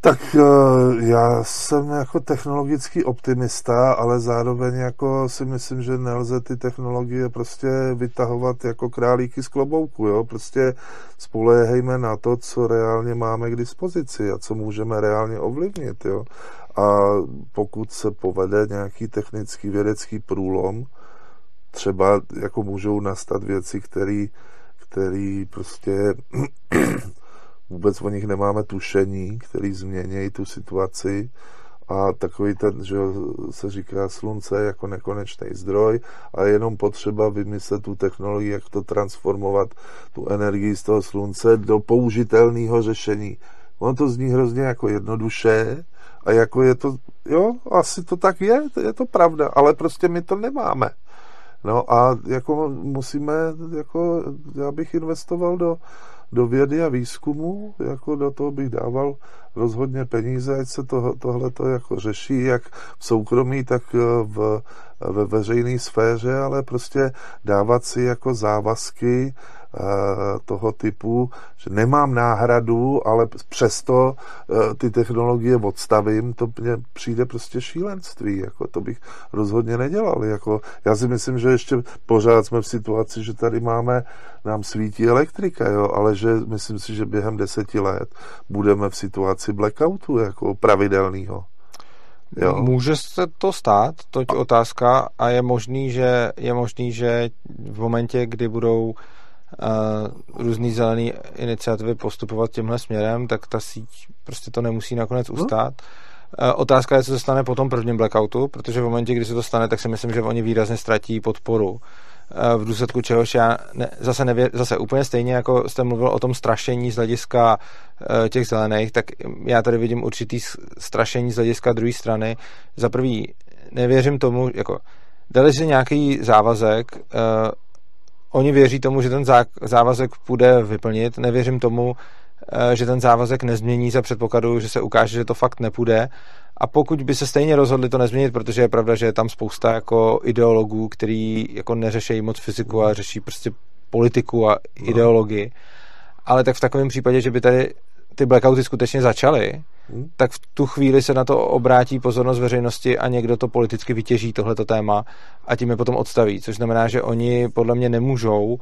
Tak eh, já jsem jako technologický optimista, ale zároveň jako si myslím, že nelze ty technologie prostě vytahovat jako králíky z klobouku, jo? Prostě spolehejme na to, co reálně máme k dispozici a co můžeme reálně ovlivnit, jo? A pokud se povede nějaký technický vědecký průlom, třeba jako můžou nastat věci, které který prostě vůbec o nich nemáme tušení, který změní tu situaci a takový ten, že se říká slunce jako nekonečný zdroj a je jenom potřeba vymyslet tu technologii, jak to transformovat, tu energii z toho slunce do použitelného řešení. Ono to zní hrozně jako jednoduše a jako je to, jo, asi to tak je, je to pravda, ale prostě my to nemáme. No a jako musíme, jako já bych investoval do, do vědy a výzkumu, jako do toho bych dával rozhodně peníze, ať se to, tohle to jako řeší, jak v soukromí, tak eh, v, ve veřejné sféře, ale prostě dávat si jako závazky toho typu, že nemám náhradu, ale přesto eh, ty technologie odstavím, to mně přijde prostě šílenství, jako to bych rozhodně nedělal. Jako, já si myslím, že ještě pořád jsme v situaci, že tady máme, nám svítí elektrika, jo, ale že myslím si, že během deseti let budeme v situaci blackoutu, jako pravidelného. Jo. Může se to stát, toť otázka, a je možný, že je možný, že v momentě, kdy budou různý zelený iniciativy postupovat tímhle směrem, tak ta síť prostě to nemusí nakonec ustát. Hmm. Otázka je, co se stane po tom prvním blackoutu, protože v momentě, kdy se to stane, tak si myslím, že oni výrazně ztratí podporu. V důsledku čehož já ne, zase, nevě, zase úplně stejně, jako jste mluvil o tom strašení z hlediska e, těch zelených, tak já tady vidím určitý strašení z hlediska druhé strany. Za prvý, nevěřím tomu, jako dali si nějaký závazek, e, oni věří tomu, že ten závazek půjde vyplnit. Nevěřím tomu, eh, že ten závazek nezmění za předpokladu, že se ukáže, že to fakt nepůjde. A pokud by se stejně rozhodli to nezměnit, protože je pravda, že je tam spousta jako ideologů, který jako neřeší moc fyziku a řeší prostě politiku a ideologii. Ale tak v takovém případě, že by tady ty blackouty skutečně začaly, hmm. tak v tu chvíli se na to obrátí pozornost veřejnosti a někdo to politicky vytěží, tohleto téma, a tím je potom odstaví. Což znamená, že oni podle mě nemůžou uh,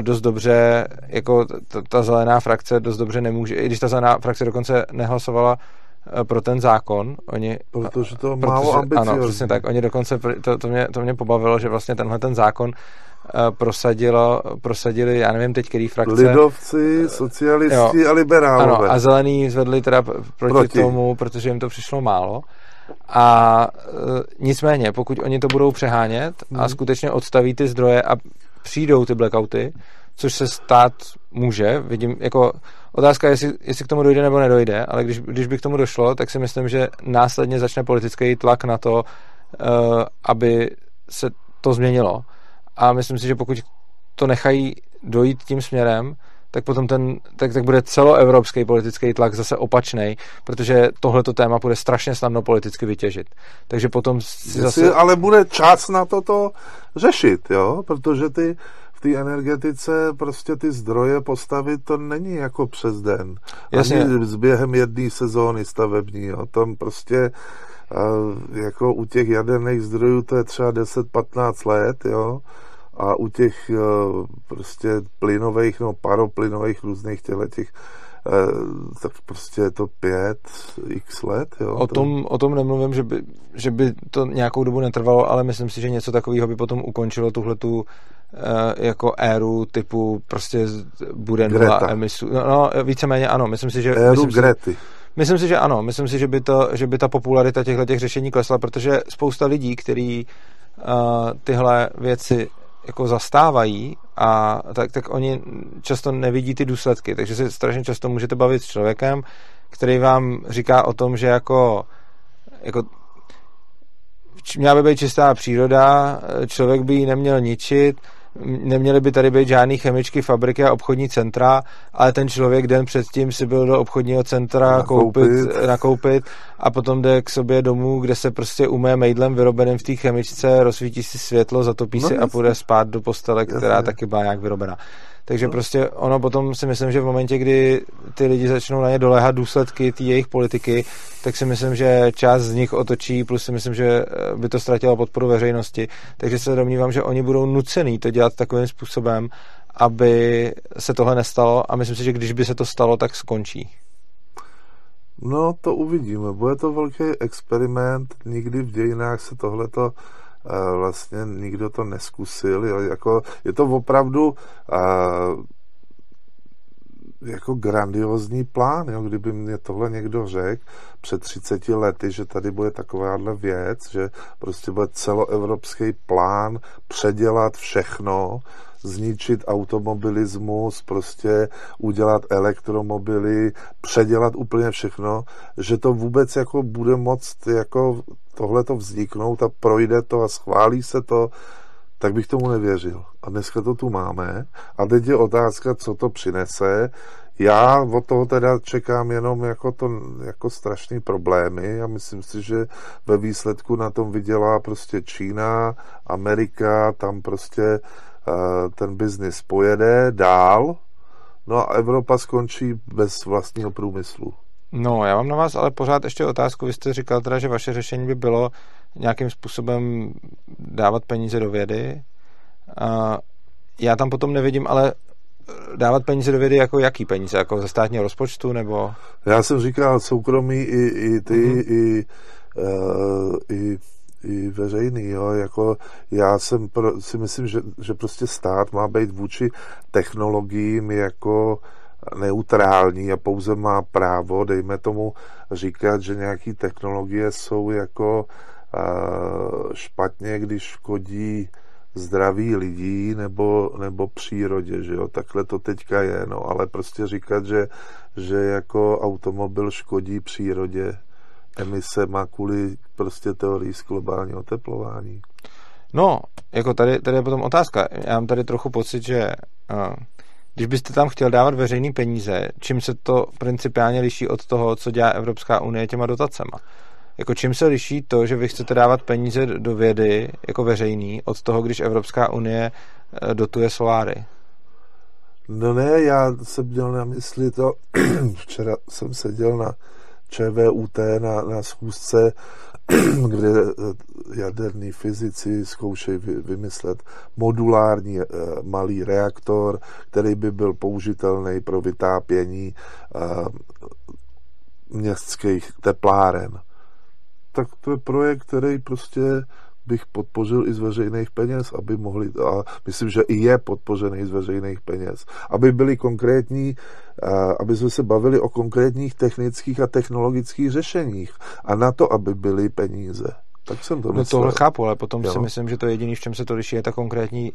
dost dobře, jako ta, ta zelená frakce dost dobře nemůže, i když ta zelená frakce dokonce nehlasovala uh, pro ten zákon. Oni, protože to protože, málo ambiciozní. Ano, přesně tak. Oni dokonce, to, to, mě, to mě pobavilo, že vlastně tenhle ten zákon prosadilo, prosadili, já nevím teď, který frakce. Lidovci, socialisti jo, a liberálové. Ano, a zelení zvedli teda proti, proti tomu, protože jim to přišlo málo. A e, nicméně, pokud oni to budou přehánět hmm. a skutečně odstaví ty zdroje a přijdou ty blackouty, což se stát může, vidím, jako otázka je, jestli, jestli k tomu dojde nebo nedojde, ale když, když by k tomu došlo, tak si myslím, že následně začne politický tlak na to, uh, aby se to změnilo. A myslím si, že pokud to nechají dojít tím směrem, tak potom ten, tak, tak bude celoevropský politický tlak zase opačný, protože tohleto téma bude strašně snadno politicky vytěžit. Takže potom si zase... Ale bude čas na toto řešit, jo? Protože ty v té energetice prostě ty zdroje postavit to není jako přes den. Jasně. Ani s během jedné sezóny stavební, jo? Tam prostě jako u těch jaderných zdrojů to je třeba 10-15 let, jo? A u těch eh, prostě plynových, no paroplynových různých těchto těch eh, tak prostě je to pět x let. Jo? O, tom, o tom nemluvím, že by, že by to nějakou dobu netrvalo, ale myslím si, že něco takového by potom ukončilo tuhle tu eh, jako éru typu prostě bude nula emisů. No, no, víceméně ano, myslím si, že... Éru myslím Grety. Si, myslím si, že ano. Myslím si, že by, to, že by ta popularita těchto těch řešení klesla, protože spousta lidí, kteří uh, tyhle věci jako zastávají a tak, tak oni často nevidí ty důsledky, takže se strašně často můžete bavit s člověkem, který vám říká o tom, že jako, jako měla by být čistá příroda, člověk by ji neměl ničit, neměly by tady být žádný chemičky, fabriky a obchodní centra, ale ten člověk den předtím si byl do obchodního centra nakoupit, koupit, nakoupit a potom jde k sobě domů, kde se prostě umé mejdlem vyrobeným v té chemičce, rozsvítí si světlo, zatopí no, si a půjde spát do postele, která jasně. taky byla nějak vyrobená. Takže no. prostě ono potom si myslím, že v momentě, kdy ty lidi začnou na ně doléhat důsledky té jejich politiky, tak si myslím, že část z nich otočí, plus si myslím, že eh, by to ztratilo podporu veřejnosti. Takže se domnívám, že oni budou nucený to dělat takovým způsobem, aby se tohle nestalo a myslím si, že když by se to stalo, tak skončí. No, to uvidíme. Bude to velký experiment. Nikdy v dějinách se tohleto vlastně nikdo to neskusil. Jo. Jako, je to opravdu uh, jako grandiozní plán, jo, kdyby mě tohle někdo řekl před 30 lety, že tady bude takováhle věc, že prostě bude celoevropský plán předělat všechno, zničit automobilismus, prostě udělat elektromobily, předělat úplně všechno, že to vůbec jako bude moct jako tohle to vzniknout a projde to a schválí se to, tak bych tomu nevěřil. A dneska to tu máme. A teď je otázka, co to přinese. Já od toho teda čekám jenom jako, to, jako strašný problémy a myslím si, že ve výsledku na tom vydělá prostě Čína, Amerika, tam prostě uh, ten biznis pojede dál, no a Evropa skončí bez vlastního průmyslu. No, já mám na vás ale pořád ještě otázku. Vy jste říkal teda, že vaše řešení by bylo nějakým způsobem dávat peníze do vědy. A já tam potom nevidím, ale dávat peníze do vědy jako jaký peníze? Jako ze státního rozpočtu nebo? Já jsem říkal soukromí i, i ty, mm-hmm. i, uh, i i veřejný, jo, jako já jsem pro, si myslím, že, že prostě stát má být vůči technologiím jako neutrální a pouze má právo, dejme tomu, říkat, že nějaké technologie jsou jako uh, špatně, když škodí zdraví lidí nebo, nebo přírodě, že jo, takhle to teďka je, no, ale prostě říkat, že, že jako automobil škodí přírodě, emise má kvůli prostě teorii z globálního oteplování. No, jako tady, tady je potom otázka. Já mám tady trochu pocit, že uh, když byste tam chtěl dávat veřejné peníze, čím se to principiálně liší od toho, co dělá Evropská unie těma dotacema? Jako čím se liší to, že vy chcete dávat peníze do vědy jako veřejný od toho, když Evropská unie eh, dotuje soláry? No ne, já jsem měl na mysli to, včera jsem seděl na ČVUT na, na schůzce kde eh, jaderní fyzici zkoušejí vymyslet modulární eh, malý reaktor, který by byl použitelný pro vytápění eh, městských tepláren. Tak to je projekt, který prostě bych podpořil i z veřejných peněz, aby mohli, a myslím, že i je podpořený z veřejných peněz, aby byli konkrétní, aby jsme se bavili o konkrétních technických a technologických řešeních a na to, aby byly peníze. Tak jsem to No tohle chápu, ale potom jo. si myslím, že to jediné, v čem se to liší, je ta konkrétní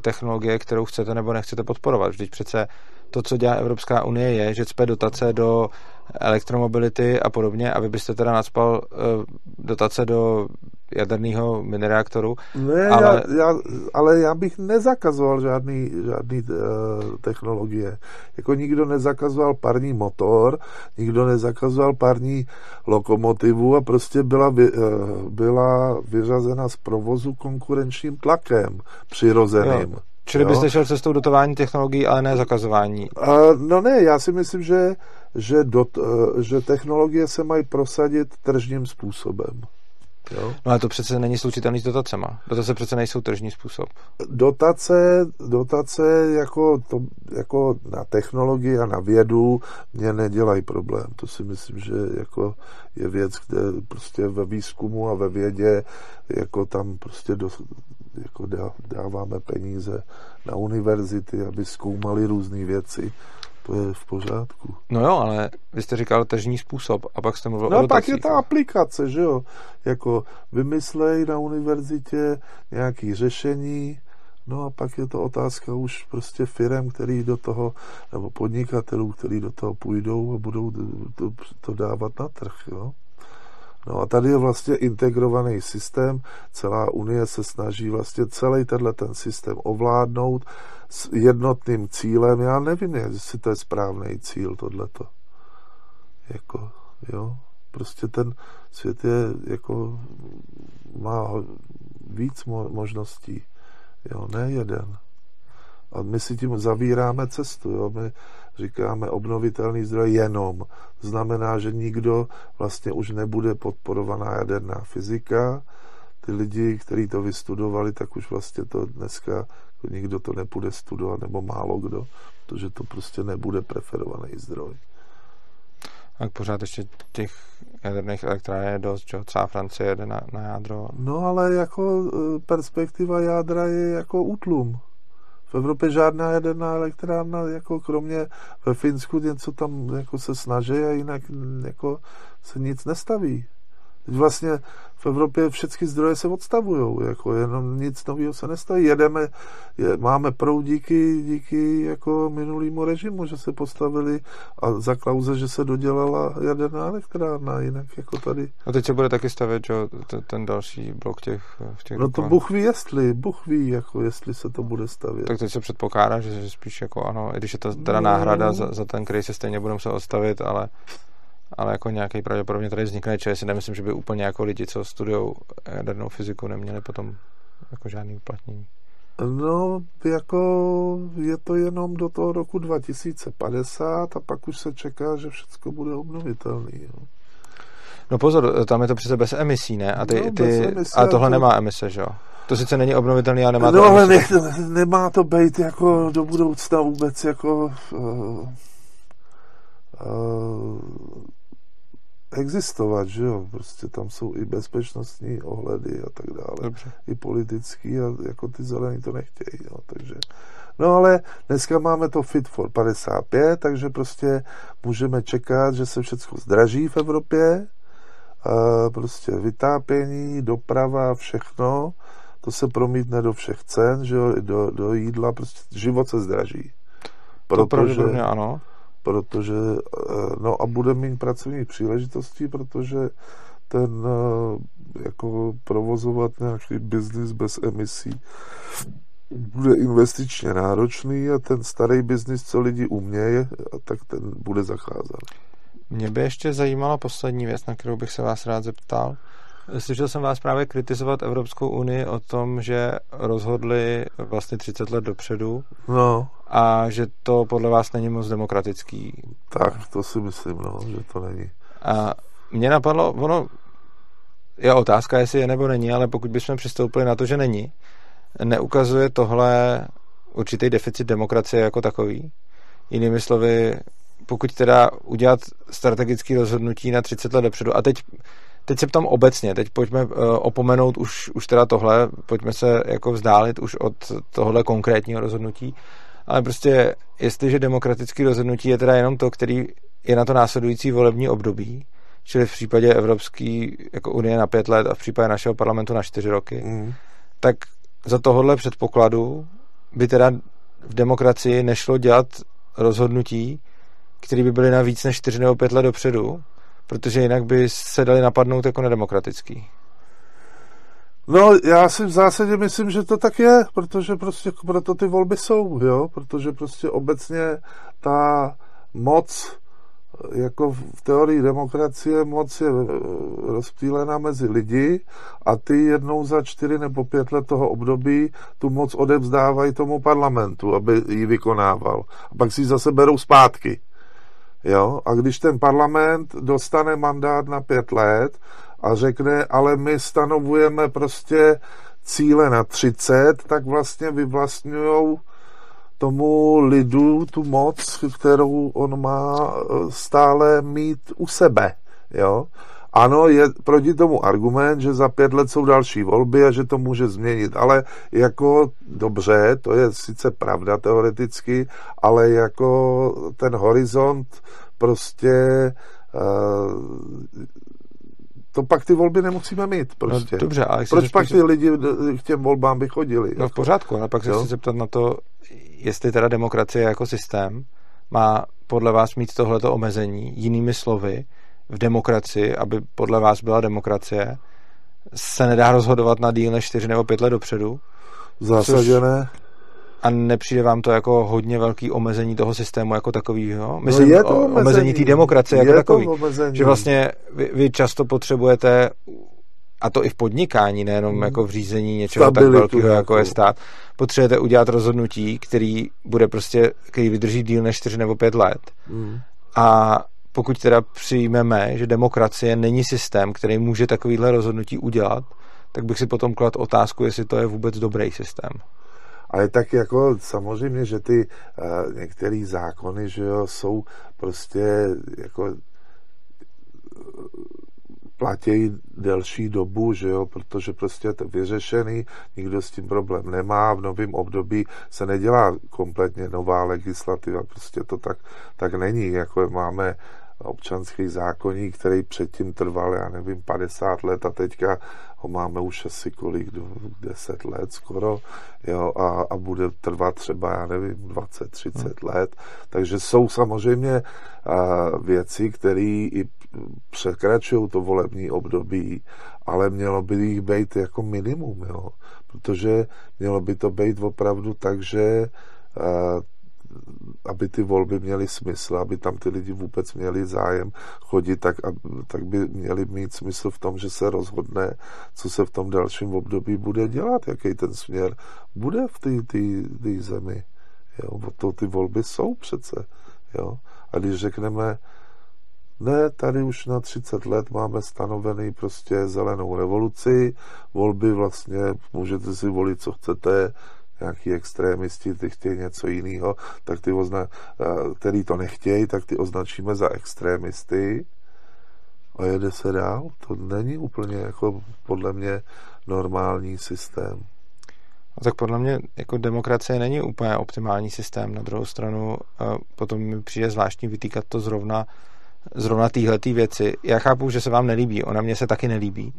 technologie, kterou chcete nebo nechcete podporovat. Vždyť přece to, co dělá Evropská unie, je, že cpe dotace do elektromobility a podobně a vy byste teda nadspal uh, dotace do jaderného minireaktoru. Ne, ale... Já, já, ale já bych nezakazoval žádný, žádný uh, technologie. Jako nikdo nezakazoval parní motor, nikdo nezakazoval parní lokomotivu a prostě byla, vy, uh, byla vyřazena z provozu konkurenčním tlakem přirozeným. Jo. Čili jo? byste šel cestou dotování technologií, ale ne zakazování? Uh, no ne, já si myslím, že, že, dot, uh, že technologie se mají prosadit tržním způsobem. Jo? No ale to přece není slučitelný s dotacema. Dotace přece nejsou tržní způsob. Dotace, dotace jako, to, jako na technologii a na vědu mě nedělají problém. To si myslím, že jako je věc, kde prostě ve výzkumu a ve vědě jako tam prostě do, jako dáváme peníze na univerzity, aby zkoumali různé věci to je v pořádku. No jo, ale vy jste říkal tržní způsob a pak jste mluvil no o No pak je ta aplikace, že jo. Jako vymyslej na univerzitě nějaký řešení, no a pak je to otázka už prostě firem, který do toho, nebo podnikatelů, který do toho půjdou a budou to, to dávat na trh, jo. No a tady je vlastně integrovaný systém, celá Unie se snaží vlastně celý tenhle ten systém ovládnout s jednotným cílem. Já nevím, jestli to je správný cíl, tohleto. Jako, jo, prostě ten svět je jako má víc možností, jo, ne jeden. A my si tím zavíráme cestu. Jo? My říkáme obnovitelný zdroj jenom. Znamená, že nikdo vlastně už nebude podporovaná jaderná fyzika. Ty lidi, kteří to vystudovali, tak už vlastně to dneska jako nikdo to nepůjde studovat, nebo málo kdo, protože to prostě nebude preferovaný zdroj. Tak pořád ještě těch jaderných elektráren je dost, že celá Francie jede na, na jádro. No ale jako e, perspektiva jádra je jako útlum. V Evropě žádná jaderná elektrárna, jako kromě ve Finsku něco tam jako se snaží a jinak jako se nic nestaví. Vlastně v Evropě všechny zdroje se odstavují, jako jenom nic nového se nestaví. Jedeme, je, máme proud díky, díky jako minulýmu režimu, že se postavili a za klauze, že se dodělala jaderná elektrárna, jinak jako tady. A teď se bude taky stavět, že ten další blok těch, v těch No to Bůh ví, jestli, Bůh ví, jako jestli se to bude stavět. Tak teď se předpokládá, že, že spíš jako ano, i když je to teda no, náhrada za, za ten, který se stejně budeme se odstavit, ale ale jako nějaký pravděpodobně tady vznikne, čili si nemyslím, že by úplně jako lidi, co studují jadernou fyziku, neměli potom jako žádný uplatnění. No, jako je to jenom do toho roku 2050 a pak už se čeká, že všechno bude obnovitelné. No pozor, tam je to přece bez emisí, ne? A, ty, no, ty, emisí, a tohle to... nemá emise, že jo? To sice není obnovitelný, ale nemá no, to ale ne, nemá to být jako do budoucna vůbec jako uh, uh, existovat, že jo, prostě tam jsou i bezpečnostní ohledy a tak dále, Dobře. i politický a jako ty zelení to nechtějí, jo, takže No ale dneska máme to Fit for 55, takže prostě můžeme čekat, že se všechno zdraží v Evropě, a prostě vytápění, doprava, všechno, to se promítne do všech cen, že jo, do, do jídla, prostě život se zdraží. Protože, to ano protože, eh, no a bude mít pracovní příležitosti, protože ten eh, jako provozovat nějaký biznis bez emisí bude investičně náročný a ten starý biznis, co lidi umějí, tak ten bude zacházet. Mě by ještě zajímala poslední věc, na kterou bych se vás rád zeptal. Slyšel jsem vás právě kritizovat Evropskou unii o tom, že rozhodli vlastně 30 let dopředu no. a že to podle vás není moc demokratický. Tak, to si myslím, no, že to není. A mě napadlo, ono je otázka, jestli je nebo není, ale pokud bychom přistoupili na to, že není, neukazuje tohle určitý deficit demokracie jako takový? Jinými slovy, pokud teda udělat strategické rozhodnutí na 30 let dopředu, a teď teď se ptám obecně, teď pojďme uh, opomenout už, už teda tohle, pojďme se jako vzdálit už od tohle konkrétního rozhodnutí, ale prostě jestliže demokratické rozhodnutí je teda jenom to, který je na to následující volební období, čili v případě Evropské jako unie na pět let a v případě našeho parlamentu na čtyři roky, mm. tak za tohohle předpokladu by teda v demokracii nešlo dělat rozhodnutí, které by byly na víc než čtyři nebo pět let dopředu, protože jinak by se dali napadnout jako nedemokratický. No, já si v zásadě myslím, že to tak je, protože prostě proto ty volby jsou, jo, protože prostě obecně ta moc jako v teorii demokracie moc je eh, rozptýlená mezi lidi a ty jednou za čtyři nebo pět let toho období tu moc odevzdávají tomu parlamentu, aby ji vykonával. A pak si ji zase berou zpátky. Jo? A když ten parlament dostane mandát na pět let a řekne, ale my stanovujeme prostě cíle na 30, tak vlastně vyvlastňují tomu lidu tu moc, kterou on má e, stále mít u sebe. Jo? Ano, je proti tomu argument, že za pět let jsou další volby a že to může změnit, ale jako dobře, to je sice pravda teoreticky, ale jako ten horizont prostě uh, to pak ty volby nemusíme mít prostě. No, dobře, ale Proč pak ty lidi k těm volbám by chodili? No jako? v pořádku, ale pak se chci zeptat na to, jestli teda demokracie jako systém má podle vás mít tohleto omezení, jinými slovy, v demokracii, aby podle vás byla demokracie, se nedá rozhodovat na díl než 4 nebo 5 let dopředu? V zásadě ne. A nepřijde vám to jako hodně velký omezení toho systému jako takového? Myslím, no je to omezení, omezení té demokracie jako takový. Že vlastně vy, vy často potřebujete a to i v podnikání, nejenom hmm. jako v řízení něčeho Stabilitu, tak velkého, jako je stát, potřebujete udělat rozhodnutí, který bude prostě, který vydrží díl než 4 nebo 5 let. Hmm. A pokud teda přijmeme, že demokracie není systém, který může takovýhle rozhodnutí udělat, tak bych si potom klad otázku, jestli to je vůbec dobrý systém. Ale tak jako samozřejmě, že ty uh, některé zákony, že jo, jsou prostě jako platí delší dobu, že jo, protože prostě je to vyřešený, nikdo s tím problém nemá, v novém období se nedělá kompletně nová legislativa, prostě to tak, tak není, jako máme občanský zákonník, který předtím trval, já nevím, 50 let a teďka ho máme už asi kolik, 10 let skoro, jo, a, a bude trvat třeba, já nevím, 20, 30 hmm. let. Takže jsou samozřejmě a, věci, které i překračují to volební období, ale mělo by jich být jako minimum, jo, protože mělo by to být opravdu tak, že a, aby ty volby měly smysl, aby tam ty lidi vůbec měli zájem chodit, tak, tak by měly mít smysl v tom, že se rozhodne, co se v tom dalším období bude dělat, jaký ten směr bude v té zemi. Jo? To ty volby jsou přece. Jo? A když řekneme, ne, tady už na 30 let máme stanovený prostě zelenou revoluci, volby vlastně, můžete si volit, co chcete, nějaký extrémisti, ty chtějí něco jiného, tak ty ozna, eh, který to nechtějí, tak ty označíme za extrémisty a jede se dál. To není úplně jako podle mě normální systém. Tak podle mě jako demokracie není úplně optimální systém. Na druhou stranu eh, potom mi přijde zvláštní vytýkat to zrovna zrovna téhletý věci. Já chápu, že se vám nelíbí, ona mě se taky nelíbí,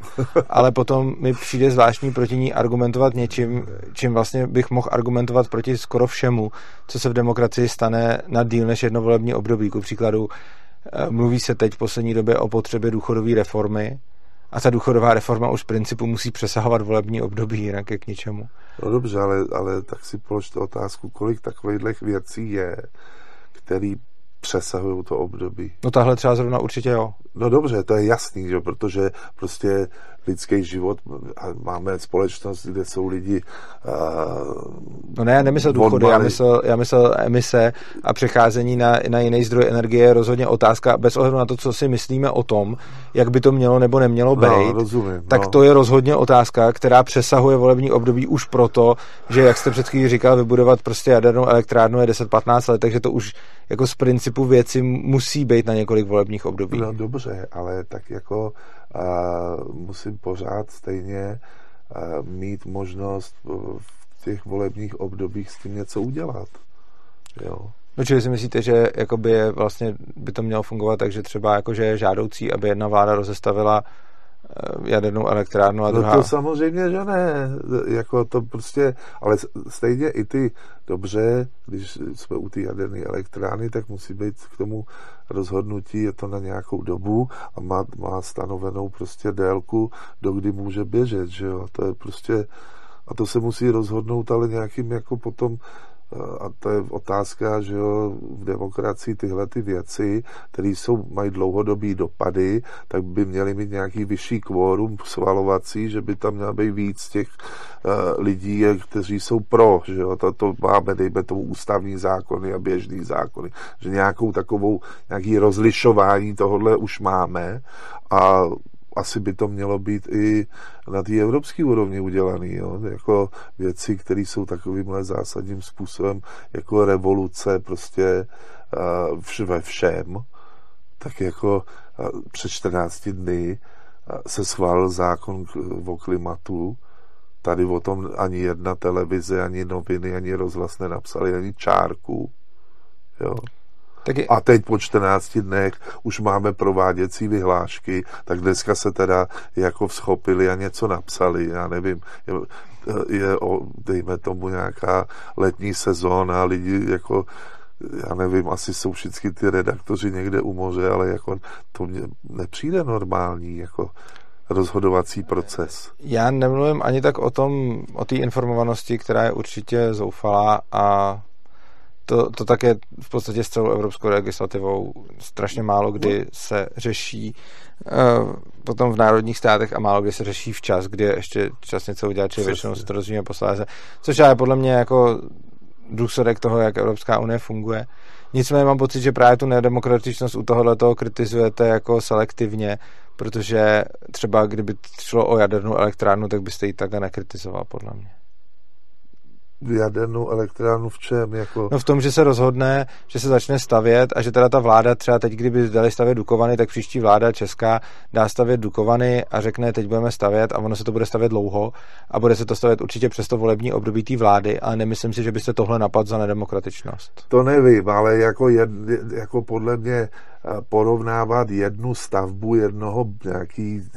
ale potom mi přijde zvláštní proti ní argumentovat něčím, čím vlastně bych mohl argumentovat proti skoro všemu, co se v demokracii stane na díl než jedno volební období. Ku příkladu, eh, mluví se teď v poslední době o potřebě důchodové reformy, a ta důchodová reforma už z principu musí přesahovat volební období, jinak je k ničemu. No dobře, ale, ale tak si položte otázku, kolik takových věcí je, který přesahují to období. No tahle třeba zrovna určitě jo. No dobře, to je jasný, že? protože prostě lidský život, a máme společnost, kde jsou lidi uh, No ne, já nemyslel důchody, já myslel, já myslel emise a přecházení na, na jiný zdroj energie je rozhodně otázka, bez ohledu na to, co si myslíme o tom, jak by to mělo nebo nemělo no, být, no, rozumím, tak no. to je rozhodně otázka, která přesahuje volební období už proto, že jak jste před chvílí říkal, vybudovat prostě jadernou elektrárnu je 10-15 let, takže to už jako z principu věci musí být na několik volebních období. No dobře, ale tak jako musím pořád stejně mít možnost v těch volebních obdobích s tím něco udělat. Jo. No čili si myslíte, že jakoby je, vlastně by to mělo fungovat tak, že třeba jakože je žádoucí, aby jedna vláda rozestavila jadernou elektrárnu a no druhá... to samozřejmě, že ne. Jako to prostě, ale stejně i ty, dobře, když jsme u té jaderné elektrárny, tak musí být k tomu rozhodnutí, je to na nějakou dobu a má, má stanovenou prostě délku, do kdy může běžet, že jo. To je prostě, a to se musí rozhodnout, ale nějakým jako potom a to je otázka, že jo, v demokracii tyhle ty věci, které jsou, mají dlouhodobý dopady, tak by měly mít nějaký vyšší kvórum svalovací, že by tam mělo být víc těch uh, lidí, kteří jsou pro, že jo, to, to máme, dejme tomu ústavní zákony a běžný zákony, že nějakou takovou, nějaký rozlišování tohohle už máme a asi by to mělo být i na té evropské úrovni udělané. Jako věci, které jsou takovýmhle zásadním způsobem, jako revoluce prostě ve všem, tak jako před 14 dny se schválil zákon o klimatu, tady o tom ani jedna televize, ani noviny, ani rozhlas nenapsali, ani čárku. Jo. Taky... A teď po 14 dnech už máme prováděcí vyhlášky, tak dneska se teda jako vzchopili a něco napsali, já nevím, je, je o, dejme tomu nějaká letní sezóna, lidi jako já nevím, asi jsou všichni ty redaktoři někde u moře, ale jako to mně nepřijde normální, jako rozhodovací proces. Já nemluvím ani tak o tom, o té informovanosti, která je určitě zoufalá a to, to také v podstatě s celou evropskou legislativou strašně málo kdy se řeší uh, potom v národních státech a málo kdy se řeší včas, kdy je ještě čas něco udělat, či většinou se to rozvíjí posléze. Což je podle mě jako důsledek toho, jak Evropská unie funguje. Nicméně mám pocit, že právě tu nedemokratičnost u tohohle toho kritizujete jako selektivně, protože třeba kdyby šlo o jadernou elektrárnu, tak byste ji takhle nekritizoval, podle mě jadernou elektrárnu v čem? Jako... No v tom, že se rozhodne, že se začne stavět a že teda ta vláda třeba teď, kdyby dali stavět Dukovany, tak příští vláda česká dá stavět Dukovany a řekne, teď budeme stavět a ono se to bude stavět dlouho a bude se to stavět určitě přes to volební období té vlády, ale nemyslím si, že byste tohle napadl za nedemokratičnost. To nevím, ale jako, jed, jako podle mě porovnávat jednu stavbu jednoho nějaký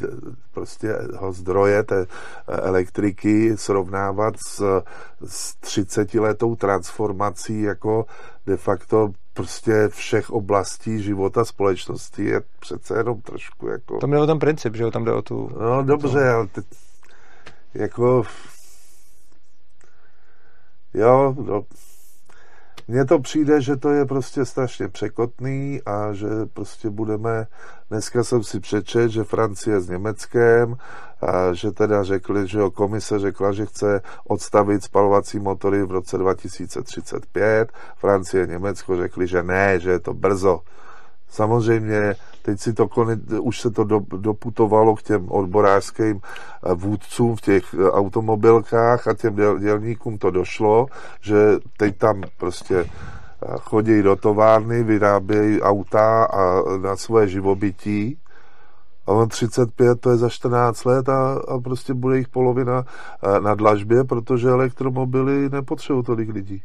prostě zdroje té elektriky srovnávat s, s 30 letou transformací jako de facto prostě všech oblastí života společnosti je přece jenom trošku jako... Tam jde o ten princip, že jo, tam jde o tu... No dobře, ale teď, jako... Jo, no, mně to přijde, že to je prostě strašně překotný a že prostě budeme, dneska jsem si přečet, že Francie s Německem, a že teda řekli, že jo, komise řekla, že chce odstavit spalovací motory v roce 2035, Francie a Německo řekli, že ne, že je to brzo. Samozřejmě teď si to konec, už se to do, doputovalo k těm odborářským eh, vůdcům v těch eh, automobilkách a těm děl, dělníkům to došlo, že teď tam prostě eh, chodí do továrny, vyrábějí auta a na svoje živobytí a on 35, to je za 14 let a, a prostě bude jich polovina na dlažbě, protože elektromobily nepotřebují tolik lidí.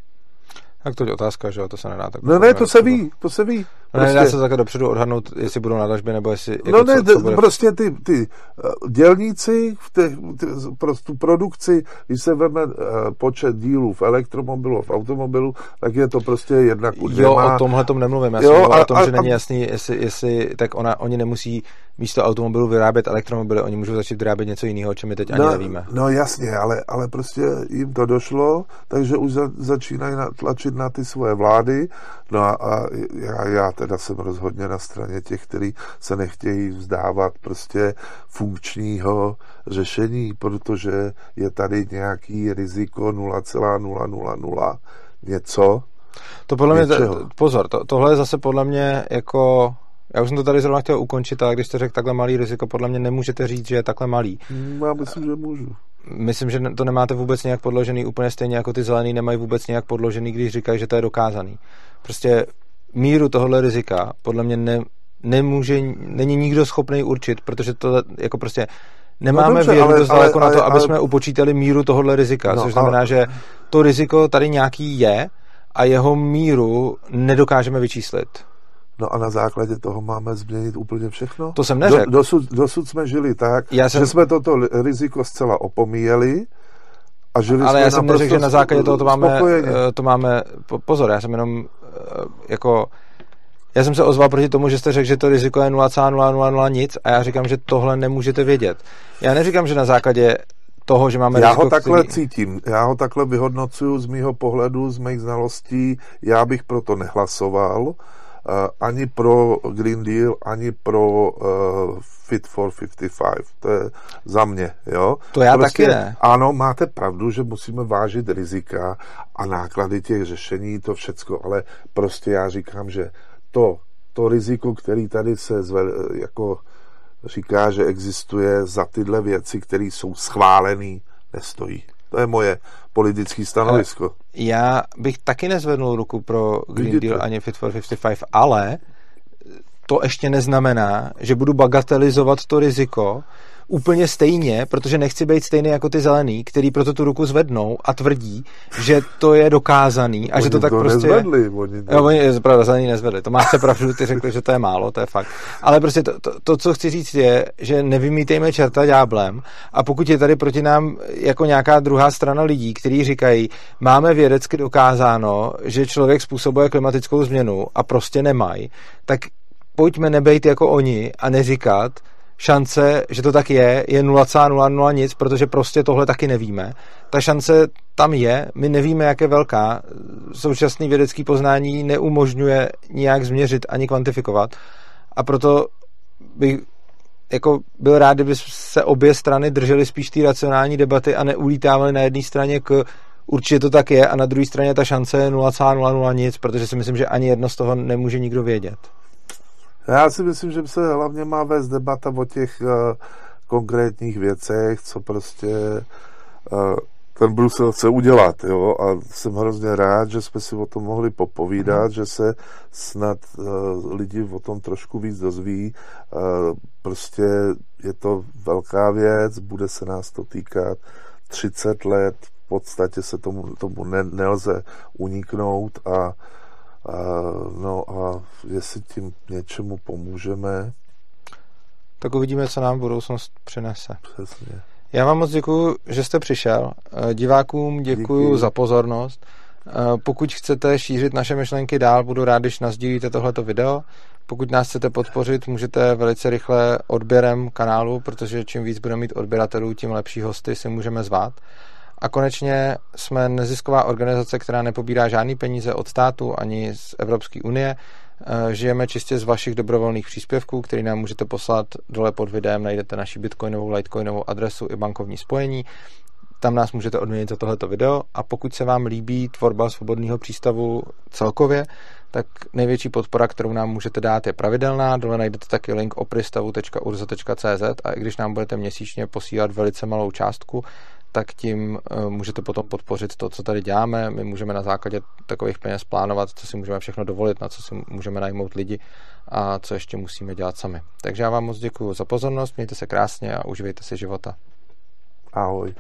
Tak to je otázka, že jo, to se nedá tak. No ne, to se ví, to se ví. No prostě... nedá se takhle dopředu odhadnout, jestli budou na dažbě, nebo jestli... Jako no ne, co, co bude... prostě ty, ty uh, dělníci v těch, ty, pro tu produkci, když se veme uh, počet dílů v elektromobilu, v automobilu, tak je to prostě jedna ku Jo, o tomhle tom nemluvím, já jo, a, o tom, a, že není jasný, jestli, jestli tak ona, oni nemusí místo automobilu vyrábět elektromobily, oni můžou začít vyrábět něco jiného, o čem my teď ani no, nevíme. No jasně, ale, ale prostě jim to došlo, takže už za, začínají tlačit na ty svoje vlády, no a, a já, já teda jsem rozhodně na straně těch, kteří se nechtějí vzdávat prostě funkčního řešení, protože je tady nějaký riziko 0,000 něco. To podle mě, pozor, to, tohle je zase podle mě jako já už jsem to tady zrovna chtěl ukončit, ale když jste řekl takhle malý riziko, podle mě nemůžete říct, že je takhle malý. Mm, já myslím, že můžu. Myslím, že to nemáte vůbec nějak podložený, úplně stejně jako ty zelený nemají vůbec nějak podložený, když říkají, že to je dokázaný. Prostě míru tohohle rizika podle mě ne, nemůže, není nikdo schopný určit, protože to jako prostě nemáme no dobře, vědu dost daleko na to, aby ale, jsme upočítali míru tohohle rizika, no, což znamená, ale, že to riziko tady nějaký je a jeho míru nedokážeme vyčíslit. No a na základě toho máme změnit úplně všechno? To jsem neřekl. Do, dosud, dosud jsme žili tak, já jsem... že jsme toto riziko zcela opomíjeli a žili Ale jsme já jsem neřekl, že na základě toho to máme, eh, to máme, pozor, já jsem jenom jako já jsem se ozval proti tomu, že jste řekl, že to riziko je 0,000 nic a já říkám, že tohle nemůžete vědět. Já neříkám, že na základě toho, že máme Já ho takhle který... cítím, já ho takhle vyhodnocuju z mýho pohledu, z mých znalostí, já bych proto nehlasoval, ani pro Green Deal, ani pro uh, Fit for 55. To je za mě, jo. To já prostě, taky ne. Ano, máte pravdu, že musíme vážit rizika a náklady těch řešení, to všecko, ale prostě já říkám, že to, to riziko, který tady se zve, jako říká, že existuje za tyhle věci, které jsou schválené, nestojí. To je moje politické stanovisko. Ale já bych taky nezvednul ruku pro Green Vidíte. Deal ani Fit for 55, ale to ještě neznamená, že budu bagatelizovat to riziko, úplně stejně, protože nechci být stejný jako ty zelený, který proto tu ruku zvednou a tvrdí, že to je dokázaný a oni že to tak to prostě nezvedli, Oni to... Jo, oni pravda, zelení nezvedli. To máte pravdu, ty řekli, že to je málo, to je fakt. Ale prostě to, to, to, co chci říct je, že nevymítejme čerta dňáblem a pokud je tady proti nám jako nějaká druhá strana lidí, kteří říkají, máme vědecky dokázáno, že člověk způsobuje klimatickou změnu a prostě nemají, tak pojďme nebejt jako oni a neříkat, šance, že to tak je, je 0,00 nic, protože prostě tohle taky nevíme. Ta šance tam je, my nevíme, jak je velká. Současný vědecký poznání neumožňuje nijak změřit ani kvantifikovat. A proto bych jako byl rád, kdyby se obě strany držely spíš té racionální debaty a neulítávaly na jedné straně k určitě to tak je a na druhé straně ta šance je 0,00 nic, protože si myslím, že ani jedno z toho nemůže nikdo vědět. Já si myslím, že se hlavně má vést debata o těch uh, konkrétních věcech, co prostě uh, ten Brusel chce udělat, jo, a jsem hrozně rád, že jsme si o tom mohli popovídat, mm. že se snad uh, lidi o tom trošku víc dozví. Uh, prostě je to velká věc, bude se nás to týkat 30 let, v podstatě se tomu, tomu ne, nelze uniknout a a, no a jestli tím něčemu pomůžeme. Tak uvidíme, co nám budoucnost přinese. Přesně. Já vám moc děkuji, že jste přišel. Eh, divákům děkuji Díky. za pozornost. Eh, pokud chcete šířit naše myšlenky dál, budu rád, když nazdílíte tohleto video. Pokud nás chcete podpořit, můžete velice rychle odběrem kanálu, protože čím víc budeme mít odběratelů, tím lepší hosty si můžeme zvát. A konečně jsme nezisková organizace, která nepobírá žádný peníze od státu ani z Evropské unie. Eh, žijeme čistě z vašich dobrovolných příspěvků, který nám můžete poslat dole pod videem. Najdete naši bitcoinovou, litecoinovou adresu i bankovní spojení. Tam nás můžete odměnit za tohleto video a pokud se vám líbí tvorba svobodného přístavu celkově, tak největší podpora, kterou nám můžete dát, je pravidelná. Dole najdete taky link opristavu.urza.cz a i když nám budete měsíčně posílat velice malou částku, tak tím eh, můžete potom podpořit to, co tady děláme. My můžeme na základě takových peněz plánovat, co si můžeme všechno dovolit, na co si můžeme najmout lidi a co ještě musíme dělat sami. Takže já vám moc děkuji za pozornost, mějte se krásně a uživejte si života. Ahoj.